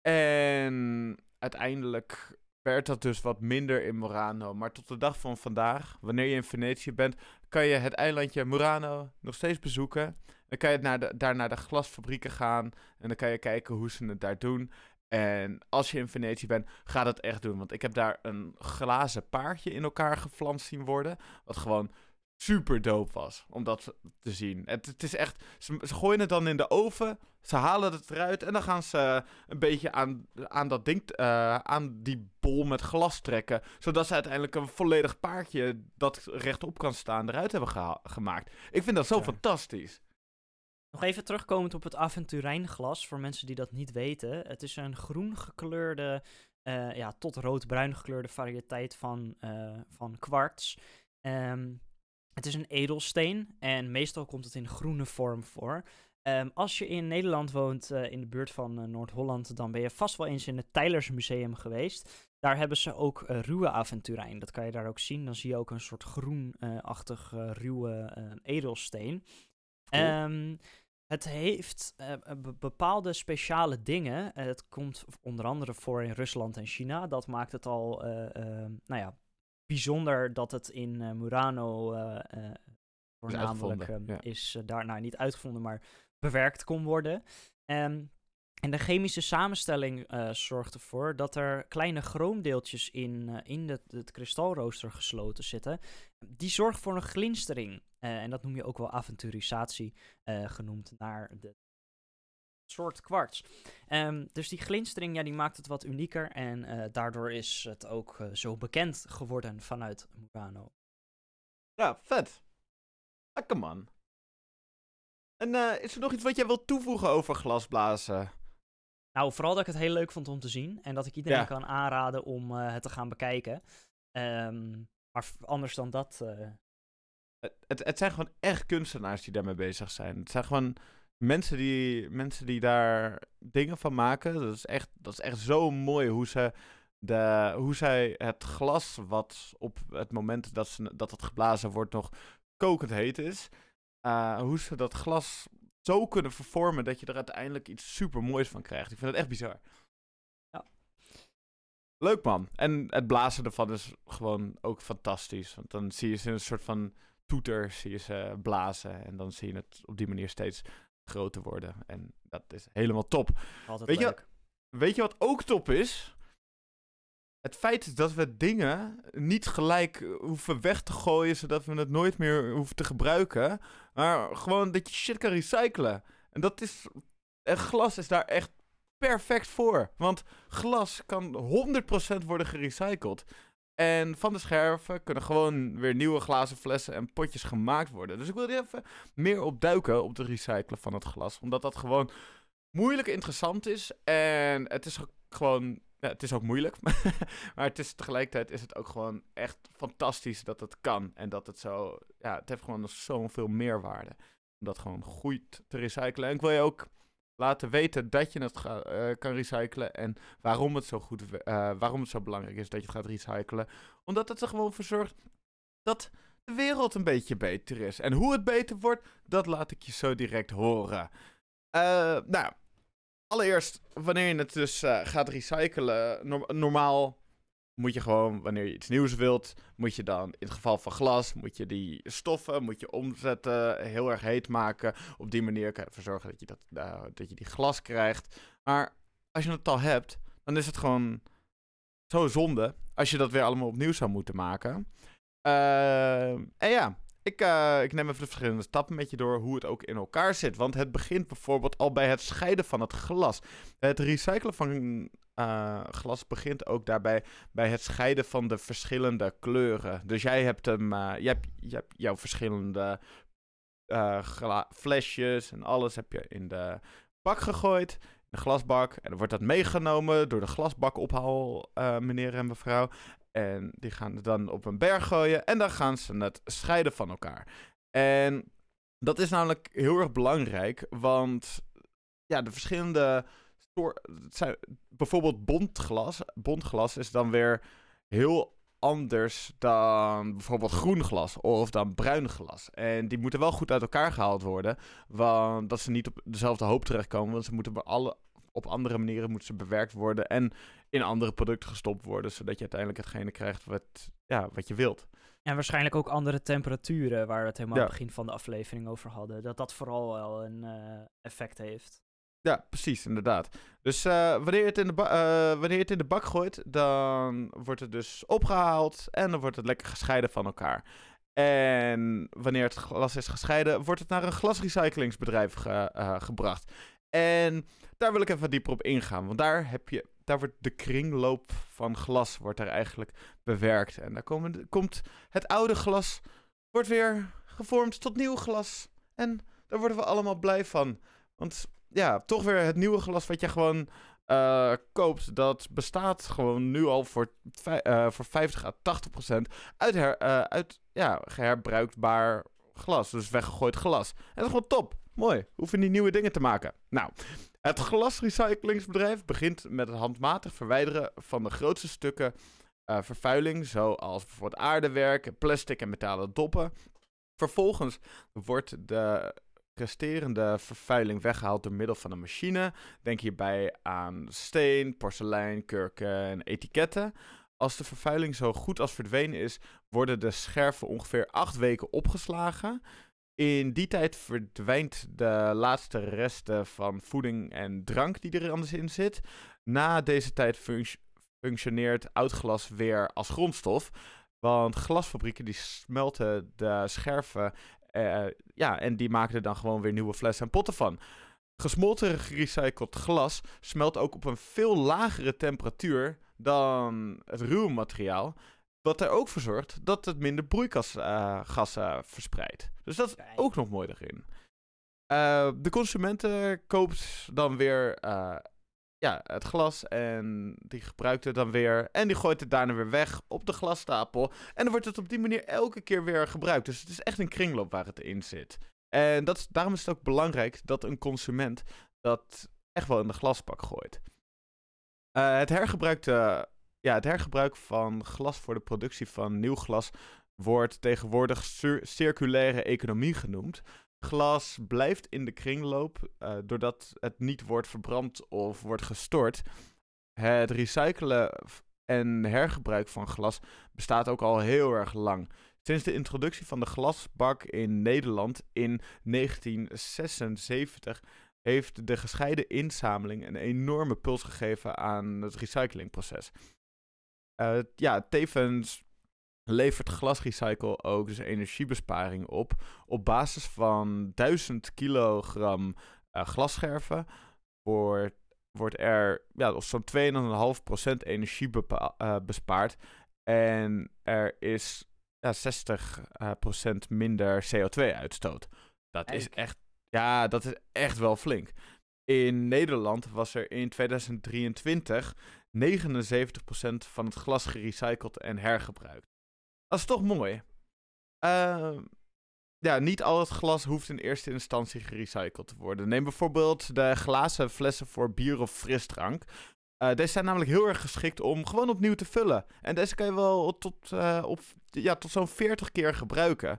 Speaker 1: En uiteindelijk werd dat dus wat minder in Murano. Maar tot de dag van vandaag, wanneer je in Venetië bent, kan je het eilandje Murano nog steeds bezoeken. Dan kan je naar daar naar de glasfabrieken gaan. En dan kan je kijken hoe ze het daar doen. En als je in Venetië bent, ga dat echt doen. Want ik heb daar een glazen paardje in elkaar geflanst zien worden. Wat gewoon super dope was om dat te zien. Het, het is echt, ze, ze gooien het dan in de oven, ze halen het eruit en dan gaan ze een beetje aan, aan dat ding, eh, aan die bol met glas trekken. Zodat ze uiteindelijk een volledig paardje dat rechtop kan staan eruit hebben gemaakt. Ik vind dat zo
Speaker 2: Ja.
Speaker 1: fantastisch.
Speaker 2: Nog even terugkomend op het Aventurijnglas, voor mensen die dat niet weten. Het is een groen gekleurde, eh, ja, tot rood-bruin gekleurde variëteit van, eh, van kwarts. Ehm, het is een edelsteen en meestal komt het in groene vorm voor. Ehm, als je in Nederland woont, eh, in de buurt van Noord-Holland, dan ben je vast wel eens in het Tylers Museum geweest. Daar hebben ze ook ruwe aventurijn. Dat kan je daar ook zien. Dan zie je ook een soort groenachtig ruwe edelsteen.
Speaker 1: Cool.
Speaker 2: Ehm, het heeft eh, eh, be- bepaalde speciale dingen. Eh, het komt onder andere voor in Rusland en China. Dat maakt het al, eh, eh, nou ja, bijzonder dat het in Murano voornamelijk
Speaker 1: uitgevonden,
Speaker 2: ehm,
Speaker 1: ja.
Speaker 2: is daar nou niet uitgevonden, maar bewerkt kon worden. Ehm, en de chemische samenstelling zorgt ervoor dat er kleine chroomdeeltjes in, in het, het kristalrooster gesloten zitten. Die zorgt voor een glinstering. Eh, en dat noem je ook wel aventurisatie eh, genoemd naar de soort kwarts. Ehm, dus die glinstering, ja, die maakt het wat unieker. En eh, daardoor is het ook zo bekend geworden vanuit Murano.
Speaker 1: Ja, vet. Lekker man. En is er nog iets wat jij wilt toevoegen over glasblazen?
Speaker 2: Nou, vooral dat ik het heel leuk vond om te zien. En dat ik iedereen
Speaker 1: Ja.
Speaker 2: kan aanraden om het te gaan bekijken. Ehm, maar anders dan dat.
Speaker 1: Het, het, zijn gewoon echt kunstenaars die daarmee bezig zijn. Het zijn gewoon mensen die, mensen die daar dingen van maken. Dat is echt, dat is echt zo mooi hoe, ze de, hoe zij het glas, wat op het moment dat, ze, dat het geblazen wordt nog kokend heet is. eh, hoe ze dat glas zo kunnen vervormen dat je er uiteindelijk iets super moois van krijgt. Ik vind het echt bizar.
Speaker 2: Ja.
Speaker 1: Leuk man. En het blazen ervan is gewoon ook fantastisch. Want dan zie je ze in een soort van toeter, zie je ze blazen. En dan zie je het op die manier steeds groter worden. En dat is helemaal top.
Speaker 2: altijd
Speaker 1: Weet je. Weet je wat ook top is? Het feit dat we dingen niet gelijk eh, hoeven weg te gooien, zodat we het nooit meer hoeven te gebruiken. Maar gewoon dat je shit kan recyclen. En dat is. En glas is daar echt perfect voor. Want glas kan 100% worden gerecycled. En van de scherven kunnen gewoon weer nieuwe glazen flessen en potjes gemaakt worden. Dus ik wil er even meer op duiken op het recyclen van het glas. Omdat dat gewoon moeilijk interessant is. En het is gewoon. Ja, het is ook moeilijk. maar het is tegelijkertijd is het ook gewoon echt fantastisch dat het kan. En dat het zo. Ja, het heeft gewoon zoveel meerwaarde. Om dat gewoon goed te recyclen. En ik wil je ook laten weten dat je het eh, kan recyclen. En waarom het zo goed eh, waarom het zo belangrijk is dat je het gaat recyclen. Omdat het er gewoon voor zorgt dat de wereld een beetje beter is. En hoe het beter wordt, dat laat ik je zo direct horen. Eh, nou, allereerst, wanneer je het dus gaat recyclen, norm- normaal moet je gewoon, wanneer je iets nieuws wilt, moet je dan, in het geval van glas, moet je die stoffen, moet je omzetten, heel erg heet maken. Op die manier kan je ervoor zorgen dat je, dat, eh, dat je die glas krijgt. Maar als je het al hebt, dan is het gewoon zo zonde als je dat weer allemaal opnieuw zou moeten maken. Eh, en ja, ik, eh, ik neem even de verschillende stappen met je door hoe het ook in elkaar zit. Want het begint bijvoorbeeld al bij het scheiden van het glas. Het recyclen van eh, glas begint ook daarbij bij het scheiden van de verschillende kleuren. Dus jij hebt hem, je, hebt, je hebt jouw verschillende eh, flesjes en alles heb je in de bak gegooid. De glasbak. En dan wordt dat meegenomen door de glasbakophaal, meneer en mevrouw. En die gaan het dan op een berg gooien. En dan gaan ze het scheiden van elkaar. En dat is namelijk heel erg belangrijk. Want ja, de verschillende. Het zijn, bijvoorbeeld bondglas. Bondglas is dan weer heel anders dan bijvoorbeeld groen glas of dan bruin glas. En die moeten wel goed uit elkaar gehaald worden. Want dat ze niet op dezelfde hoop terechtkomen. Want ze moeten op, alle, op andere manieren moeten ze bewerkt worden. En in andere producten gestopt worden. Zodat je uiteindelijk hetgene krijgt wat, ja, wat je wilt.
Speaker 2: En waarschijnlijk ook andere temperaturen, waar we het helemaal
Speaker 1: Ja.
Speaker 2: aan het begin van de aflevering over hadden. Dat dat vooral wel een eh, effect heeft.
Speaker 1: Ja, precies, inderdaad. Dus eh, wanneer, het in de eh, wanneer het in de bak gooit, dan wordt het dus opgehaald en dan wordt het lekker gescheiden van elkaar. En wanneer het glas is gescheiden, wordt het naar een glasrecyclingsbedrijf eh, gebracht. En daar wil ik even dieper op ingaan, want daar, heb je, daar wordt de kringloop van glas wordt daar eigenlijk bewerkt. En daar komt het oude glas, wordt weer gevormd tot nieuw glas. En daar worden we allemaal blij van. Want ja, toch weer het nieuwe glas wat je gewoon eh, koopt, dat bestaat gewoon nu al voor, eh, voor 50 à 80 procent uit, her, eh, uit ja, herbruikbaar glas. Dus weggegooid glas. En dat is gewoon top. Mooi. Hoeven niet nieuwe dingen te maken. Nou, het glasrecyclingsbedrijf begint met het handmatig verwijderen van de grootste stukken vervuiling, zoals bijvoorbeeld aardewerk, plastic en metalen doppen. Vervolgens wordt de resterende vervuiling weggehaald door middel van een machine. Denk hierbij aan steen, porselein, kurken en etiketten. Als de vervuiling zo goed als verdwenen is, worden de scherven ongeveer acht weken opgeslagen. In die tijd verdwijnt de laatste resten van voeding en drank die er anders in zit. Na deze tijd func- functioneert oud glas weer als grondstof. Want glasfabrieken die smelten de scherven Eh, ja, en die maken er dan gewoon weer nieuwe flessen en potten van. Gesmolten gerecycled glas smelt ook op een veel lagere temperatuur dan het ruwe materiaal. Wat er ook voor zorgt dat het minder broeikasgassen verspreidt. Dus dat is ook nog mooi erin. Eh, de consumenten koopt dan weer eh, ja, het glas en die gebruikt het dan weer. En die gooit het daarna weer weg op de glasstapel. En dan wordt het op die manier elke keer weer gebruikt. Dus het is echt een kringloop waar het in zit. En dat is, daarom is het ook belangrijk dat een consument dat echt wel in de glasbak gooit. Eh, het, hergebruikte, ja, het hergebruik van glas voor de productie van nieuw glas wordt tegenwoordig cir- circulaire economie genoemd. Glas blijft in de kringloop eh, doordat het niet wordt verbrand of wordt gestort. Het recyclen en hergebruik van glas bestaat ook al heel erg lang. Sinds de introductie van de glasbak in Nederland in 1976 heeft de gescheiden inzameling een enorme puls gegeven aan het recyclingproces. Eh, ja, tevens levert glasrecycle ook dus energiebesparing op. Op basis van 1000 kilogram eh, glasscherven wordt, wordt er ja, zo'n 2,5% energie eh, bespaard. En er is ja, 60% minder CO2-uitstoot. Dat is echt, ja, dat is echt wel flink. In Nederland was er in 2023 79% van het glas gerecycled en hergebruikt. Dat is toch mooi. Ehm, ja, niet al het glas hoeft in eerste instantie gerecycled te worden. Neem bijvoorbeeld de glazen flessen voor bier of frisdrank. Eh, deze zijn namelijk heel erg geschikt om gewoon opnieuw te vullen. En deze kan je wel tot, eh, ja, tot zo'n 40 keer gebruiken.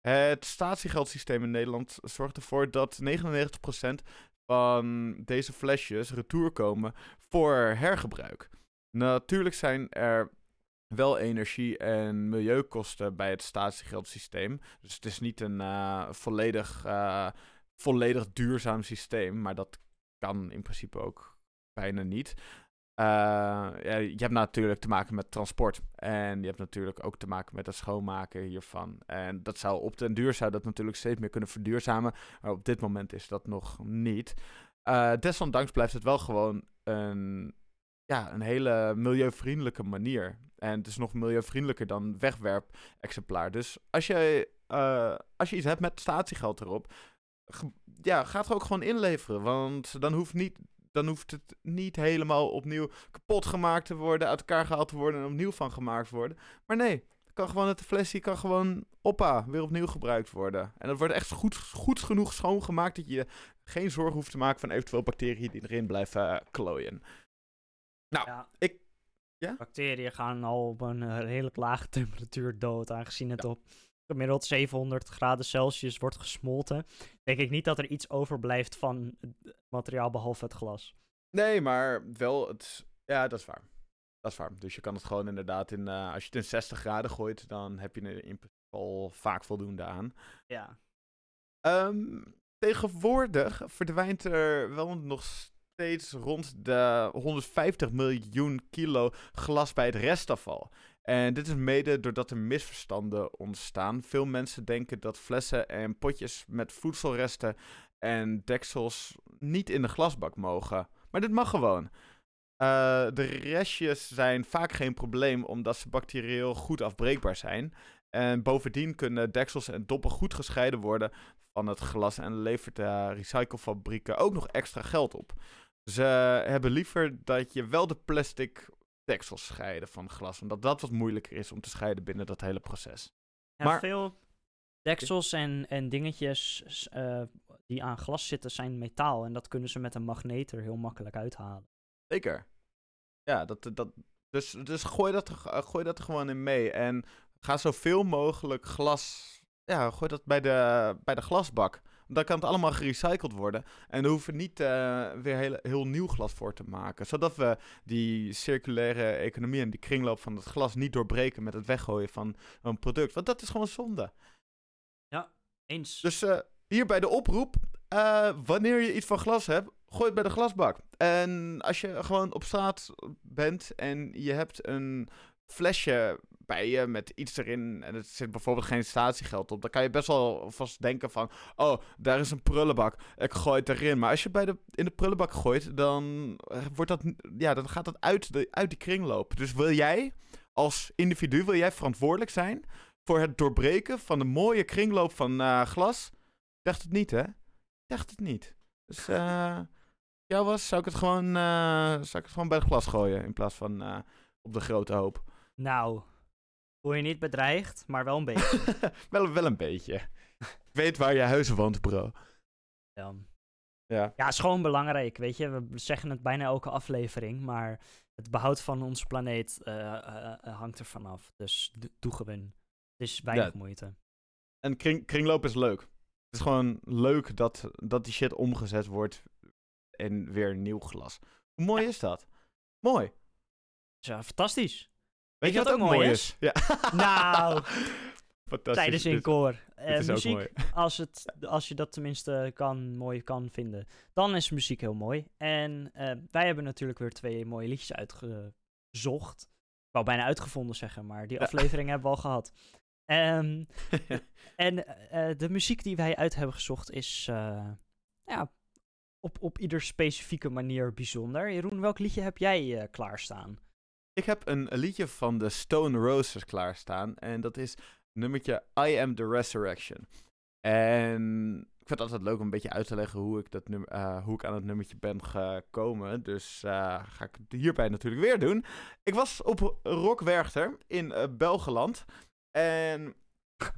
Speaker 1: Het statiegeldsysteem in Nederland zorgt ervoor dat 99% van deze flesjes retour komen voor hergebruik. Natuurlijk zijn er wel energie- en milieukosten bij het statiegeldsysteem. Dus het is niet een eh, volledig, eh, volledig duurzaam systeem, maar dat kan in principe ook bijna niet. Eh, je hebt natuurlijk te maken met transport. En je hebt natuurlijk ook te maken met het schoonmaken hiervan. En dat zou op den duur zou dat natuurlijk steeds meer kunnen verduurzamen. Maar op dit moment is dat nog niet. Desondanks blijft het wel gewoon een, ja, een hele milieuvriendelijke manier. En het is nog milieuvriendelijker dan wegwerp-exemplaar. Dus als je, eh, als je iets hebt met statiegeld erop, ja, ga het ook gewoon inleveren. Want dan hoeft, niet, dan hoeft het niet helemaal opnieuw kapot gemaakt te worden, uit elkaar gehaald te worden en opnieuw van gemaakt te worden. Maar nee, kan gewoon het flesje kan gewoon oppa weer opnieuw gebruikt worden. En dat wordt echt goed, goed genoeg schoongemaakt dat je geen zorgen hoeft te maken van eventueel bacteriën die erin blijven eh, klooien. Nou,
Speaker 2: Ja.
Speaker 1: ik- ja?
Speaker 2: Bacteriën gaan al op een eh, redelijk lage temperatuur dood, aangezien het op gemiddeld 700 graden Celsius wordt gesmolten. Denk ik niet dat er iets overblijft van het materiaal behalve het glas.
Speaker 1: Nee, maar wel het. Ja, dat is waar. Dat is waar. Dus je kan het gewoon inderdaad in. eh, als je het in 60 graden gooit, dan heb je er in principe al vaak voldoende aan.
Speaker 2: Ja.
Speaker 1: Ehm, tegenwoordig verdwijnt er wel nog steeds rond de 150 miljoen kilo glas bij het restafval. En dit is mede doordat er misverstanden ontstaan. Veel mensen denken dat flessen en potjes met voedselresten en deksels niet in de glasbak mogen. Maar dit mag gewoon. Eh, de restjes zijn vaak geen probleem omdat ze bacterieel goed afbreekbaar zijn. En bovendien kunnen deksels en doppen goed gescheiden worden van het glas en levert de recyclefabrieken ook nog extra geld op. Ze hebben liever dat je wel de plastic deksels scheiden van glas, omdat dat wat moeilijker is om te scheiden binnen dat hele proces.
Speaker 2: Ja,
Speaker 1: Maar-
Speaker 2: veel deksels en, en dingetjes eh, die aan glas zitten zijn metaal. En dat kunnen ze met een magneet er heel makkelijk uithalen.
Speaker 1: Zeker. Ja, dat, dat, dus, dus gooi, dat, er- eh, gooi dat er gewoon in mee. En ga zoveel mogelijk glas. Ja, gooi dat bij de, bij de glasbak. Dan kan het allemaal gerecycled worden. En dan hoeven we niet eh, weer heel, heel nieuw glas voor te maken. Zodat we die circulaire economie en die kringloop van het glas niet doorbreken met het weggooien van een product. Want dat is gewoon zonde.
Speaker 2: Eens.
Speaker 1: Dus eh, hier bij de oproep. eh, wanneer je iets van glas hebt, gooi het bij de glasbak. En als je gewoon op straat bent en je hebt een flesje maatschappij met iets erin en het zit bijvoorbeeld geen statiegeld op, dan kan je best wel vast denken van, oh, daar is een prullenbak, ik gooi het erin. Maar als je bij de, in de prullenbak gooit, dan, eh, wordt dat, ja, dan gaat dat uit, de, uit die kringloop. Dus wil jij als individu, wil jij verantwoordelijk zijn voor het doorbreken van de mooie kringloop van uh, glas? Dacht het niet, hè? Dacht het niet. Dus uh, was, zou ik het gewoon, zou ik het gewoon bij het glas gooien in plaats van op de grote hoop.
Speaker 2: Nou, voel je niet bedreigd, maar wel een beetje.
Speaker 1: wel, wel een beetje. ik weet waar je huis woont, bro.
Speaker 2: Ja. Ja. ja, is gewoon belangrijk, weet je. We zeggen het bijna elke aflevering, maar het behoud van onze planeet hangt er vanaf. Dus doe gewoon. Het is weinig ja. moeite.
Speaker 1: En kring, kringloop is leuk. Het is gewoon leuk dat, dat die shit omgezet wordt en weer nieuw glas. Hoe mooi ja. is dat? Mooi.
Speaker 2: Ja, fantastisch.
Speaker 1: Weet, je wat, wat ook mooi is? is?
Speaker 2: Ja. Nou, tijdens in koor. Uh, muziek, als, het, als je dat tenminste kan, mooi kan vinden, dan is muziek heel mooi. En uh, wij hebben natuurlijk weer twee mooie liedjes uitgezocht. Ik wou bijna uitgevonden zeggen, maar die aflevering hebben we al gehad. Um, en uh, de muziek die wij uit hebben gezocht is ja, op, op ieder specifieke manier bijzonder. Jeroen, welk liedje heb jij uh, klaarstaan?
Speaker 1: Ik heb een, liedje van de Stone Roses klaarstaan. En dat is nummertje I Am The Resurrection. En ik vind het altijd leuk om een beetje uit te leggen hoe ik, dat nummer, uh, hoe ik aan het nummertje ben gekomen. Dus uh, ga ik het hierbij natuurlijk weer doen. Ik was op Rock Werchter in uh, Belgeland. En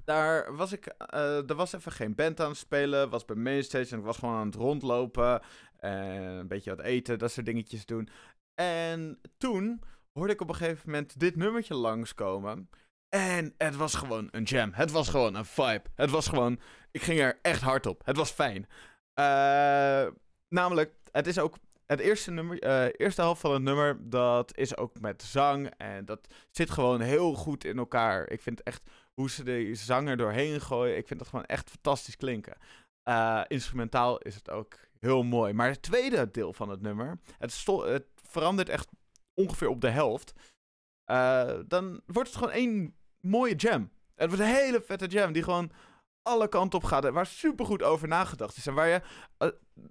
Speaker 1: daar was ik, uh, er was even geen band aan het spelen, was bij Mainstage en ik was gewoon aan het rondlopen en een beetje het eten, dat soort dingetjes doen. En toen hoorde ik op een gegeven moment dit nummertje langskomen en het was gewoon een jam. Het was gewoon een vibe. Het was gewoon, ik ging er echt hard op. Het was fijn. Uh, namelijk, het is ook het eerste, nummer, uh, eerste helft van het nummer, dat is ook met zang. En dat zit gewoon heel goed in elkaar. Ik vind echt hoe ze de zanger doorheen gooien. Ik vind dat gewoon echt fantastisch klinken. Uh, instrumentaal is het ook heel mooi. Maar het tweede deel van het nummer, het, het verandert echt ongeveer op de helft. Uh, dan wordt het gewoon één mooie jam. Het wordt een hele vette jam die gewoon alle kanten op gaat. Waar super goed over nagedacht is. En waar je, uh,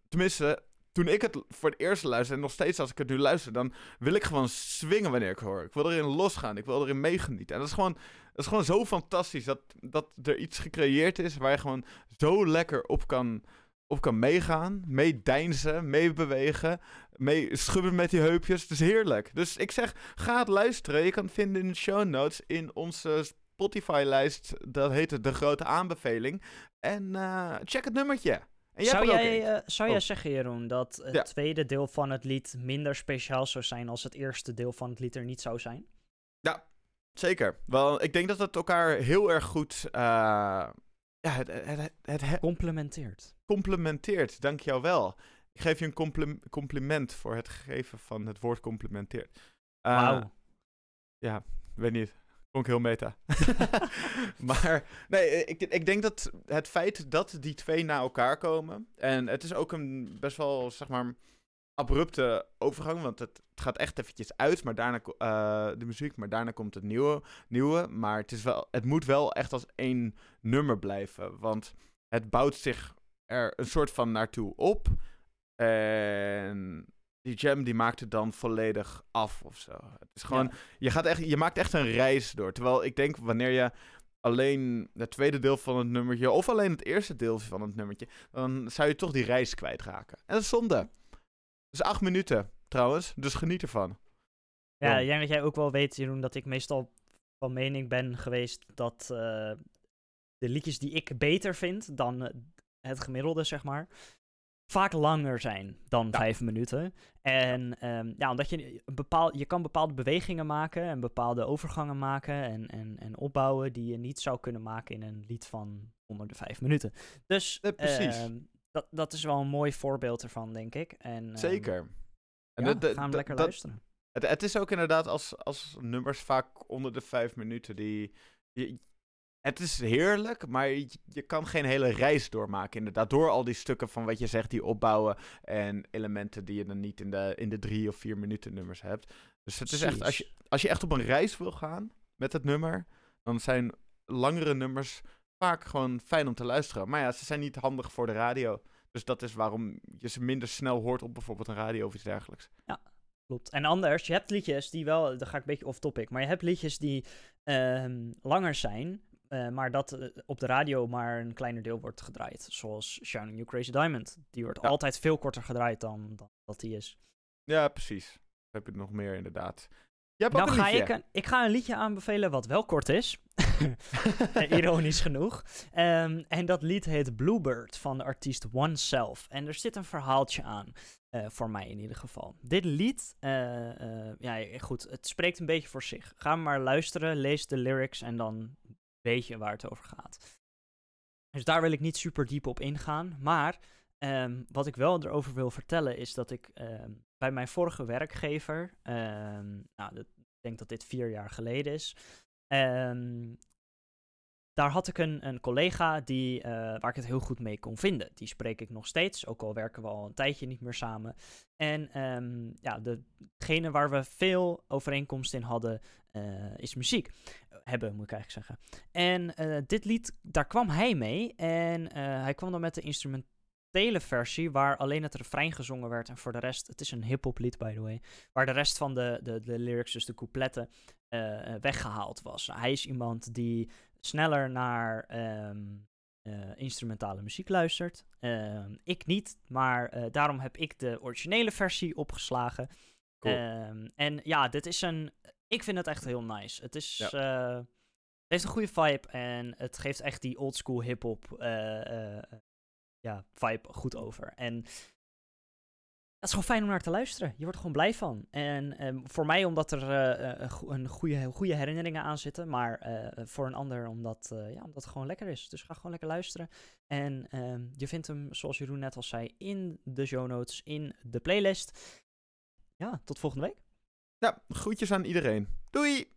Speaker 1: tenminste, toen ik het voor het eerst luisterde, en nog steeds als ik het nu luister, dan wil ik gewoon swingen wanneer ik hoor. Ik wil erin losgaan, ik wil erin meegenieten. En dat is gewoon, dat is gewoon zo fantastisch dat, dat er iets gecreëerd is waar je gewoon zo lekker op kan, op kan meegaan, meedeinzen, meebewegen, mee schubben met die heupjes. Het is heerlijk. Dus ik zeg, ga het luisteren. Je kan het vinden in de show notes in onze Spotify-lijst. Dat heet De Grote Aanbeveling. En uh, check het nummertje.
Speaker 2: zou jij, uh, zou oh. jij zeggen, Jeroen, dat het ja. tweede deel van het lied minder speciaal zou zijn als het eerste deel van het lied er niet zou zijn?
Speaker 1: Ja, zeker. Wel, ik denk dat het elkaar heel erg goed. Uh, ja, het, het, het, het,
Speaker 2: complementeert.
Speaker 1: Complementeert, dank jou wel. Ik geef je een compli compliment voor het geven van het woord complementeert.
Speaker 2: Uh, Wauw.
Speaker 1: Ja, weet niet. Klonk heel meta. maar nee, ik, ik denk dat het feit dat die twee na elkaar komen. En het is ook een best wel, zeg maar, abrupte overgang. Want het, het gaat echt eventjes uit, maar daarna uh, de muziek, maar daarna komt het nieuwe. nieuwe maar het, is wel, het moet wel echt als één nummer blijven. Want het bouwt zich er een soort van naartoe op. En die jam die maakt het dan volledig af of zo. Het is gewoon, ja. je, gaat echt, je maakt echt een reis door. Terwijl ik denk, wanneer je alleen het tweede deel van het nummertje, of alleen het eerste deel van het nummertje, dan zou je toch die reis kwijtraken. En dat is zonde. Dus acht minuten trouwens, dus geniet ervan.
Speaker 2: Ja, ik denk dat jij ook wel weet, Jeroen, dat ik meestal van mening ben geweest dat uh, de liedjes die ik beter vind dan uh, het gemiddelde, zeg maar, vaak langer zijn dan ja. vijf minuten. En um, ja, omdat je een bepaal, je kan bepaalde bewegingen maken en bepaalde overgangen maken en, en, en opbouwen die je niet zou kunnen maken in een lied van onder de vijf minuten. Dus
Speaker 1: ja, precies.
Speaker 2: Uh, dat, dat is wel een mooi voorbeeld ervan, denk ik. En, um,
Speaker 1: Zeker.
Speaker 2: En ja, de, gaan we lekker luisteren.
Speaker 1: Het, het, is ook inderdaad als, als nummers vaak onder de vijf minuten die... Je, het is heerlijk, maar je, je, kan geen hele reis doormaken. Inderdaad, door al die stukken van wat je zegt, die opbouwen en elementen die je dan niet in de, in de drie of vier minuten nummers hebt. Dus het is echt, als je, als je echt op een reis wil gaan met het nummer, dan zijn langere nummers vaak gewoon fijn om te luisteren. Maar ja, ze zijn niet handig voor de radio. Dus dat is waarom je ze minder snel hoort op bijvoorbeeld een radio of iets dergelijks.
Speaker 2: Klopt. En anders, je hebt liedjes die wel, dan ga ik een beetje off-topic, maar je hebt liedjes die ehm, langer zijn, eh, maar dat eh, op de radio maar een kleiner deel wordt gedraaid. Zoals Shining You Crazy Diamond. Die wordt
Speaker 1: Ja.
Speaker 2: altijd veel korter gedraaid dan, dan dat die is.
Speaker 1: Ja, precies. Heb je nog meer inderdaad. Je hebt
Speaker 2: Nou
Speaker 1: ook een
Speaker 2: ga
Speaker 1: liedje.
Speaker 2: ik, een, ik ga een liedje aanbevelen wat wel kort is. Ironisch genoeg. Ehm, en dat lied heet Bluebird van de artiest Oneself. En er zit een verhaaltje aan. eh, voor mij in ieder geval. Dit lied, eh, eh, ja goed, het spreekt een beetje voor zich. Ga maar luisteren, lees de lyrics en dan weet je waar het over gaat. Dus daar wil ik niet super diep op ingaan. Maar ehm, wat ik wel erover wil vertellen is dat ik ehm, bij mijn vorige werkgever, nou, ik denk dat dit vier jaar geleden is. Daar had ik een, een collega die, eh, waar ik het heel goed mee kon vinden. Die spreek ik nog steeds, ook al werken we al een tijdje niet meer samen. En ehm, ja, degene waar we veel overeenkomst in hadden, eh, is muziek. Hebben, moet ik eigenlijk zeggen. En eh, dit lied, daar kwam hij mee. En hij kwam dan met de instrumentele versie, waar alleen het refrein gezongen werd. En voor de rest, het is een hip-hop lied, by the way. Waar de rest van de, de, de lyrics, dus de coupletten, eh, eh, weggehaald was. Hij is iemand die sneller naar ehm, eh, instrumentale muziek luistert. Ehm, ik niet, maar eh, daarom heb ik de originele versie opgeslagen.
Speaker 1: Cool.
Speaker 2: Ehm, en ja, dit is een. Ik vind het echt heel nice. Het is.
Speaker 1: Ja.
Speaker 2: eh, het heeft een goede vibe en het geeft echt die oldschool hip-hop ja, vibe goed over. En het is gewoon fijn om naar te luisteren. Je wordt er gewoon blij van. En ehm, voor mij omdat er eh, eh, een go- een goede, goede herinneringen aan zitten. Maar eh, voor een ander omdat, ja, omdat het gewoon lekker is. Dus ga gewoon lekker luisteren. En ehm, je vindt hem, zoals Jeroen net al zei, in de show notes, in de playlist. Ja, tot volgende week.
Speaker 1: Ja, groetjes aan iedereen. Doei!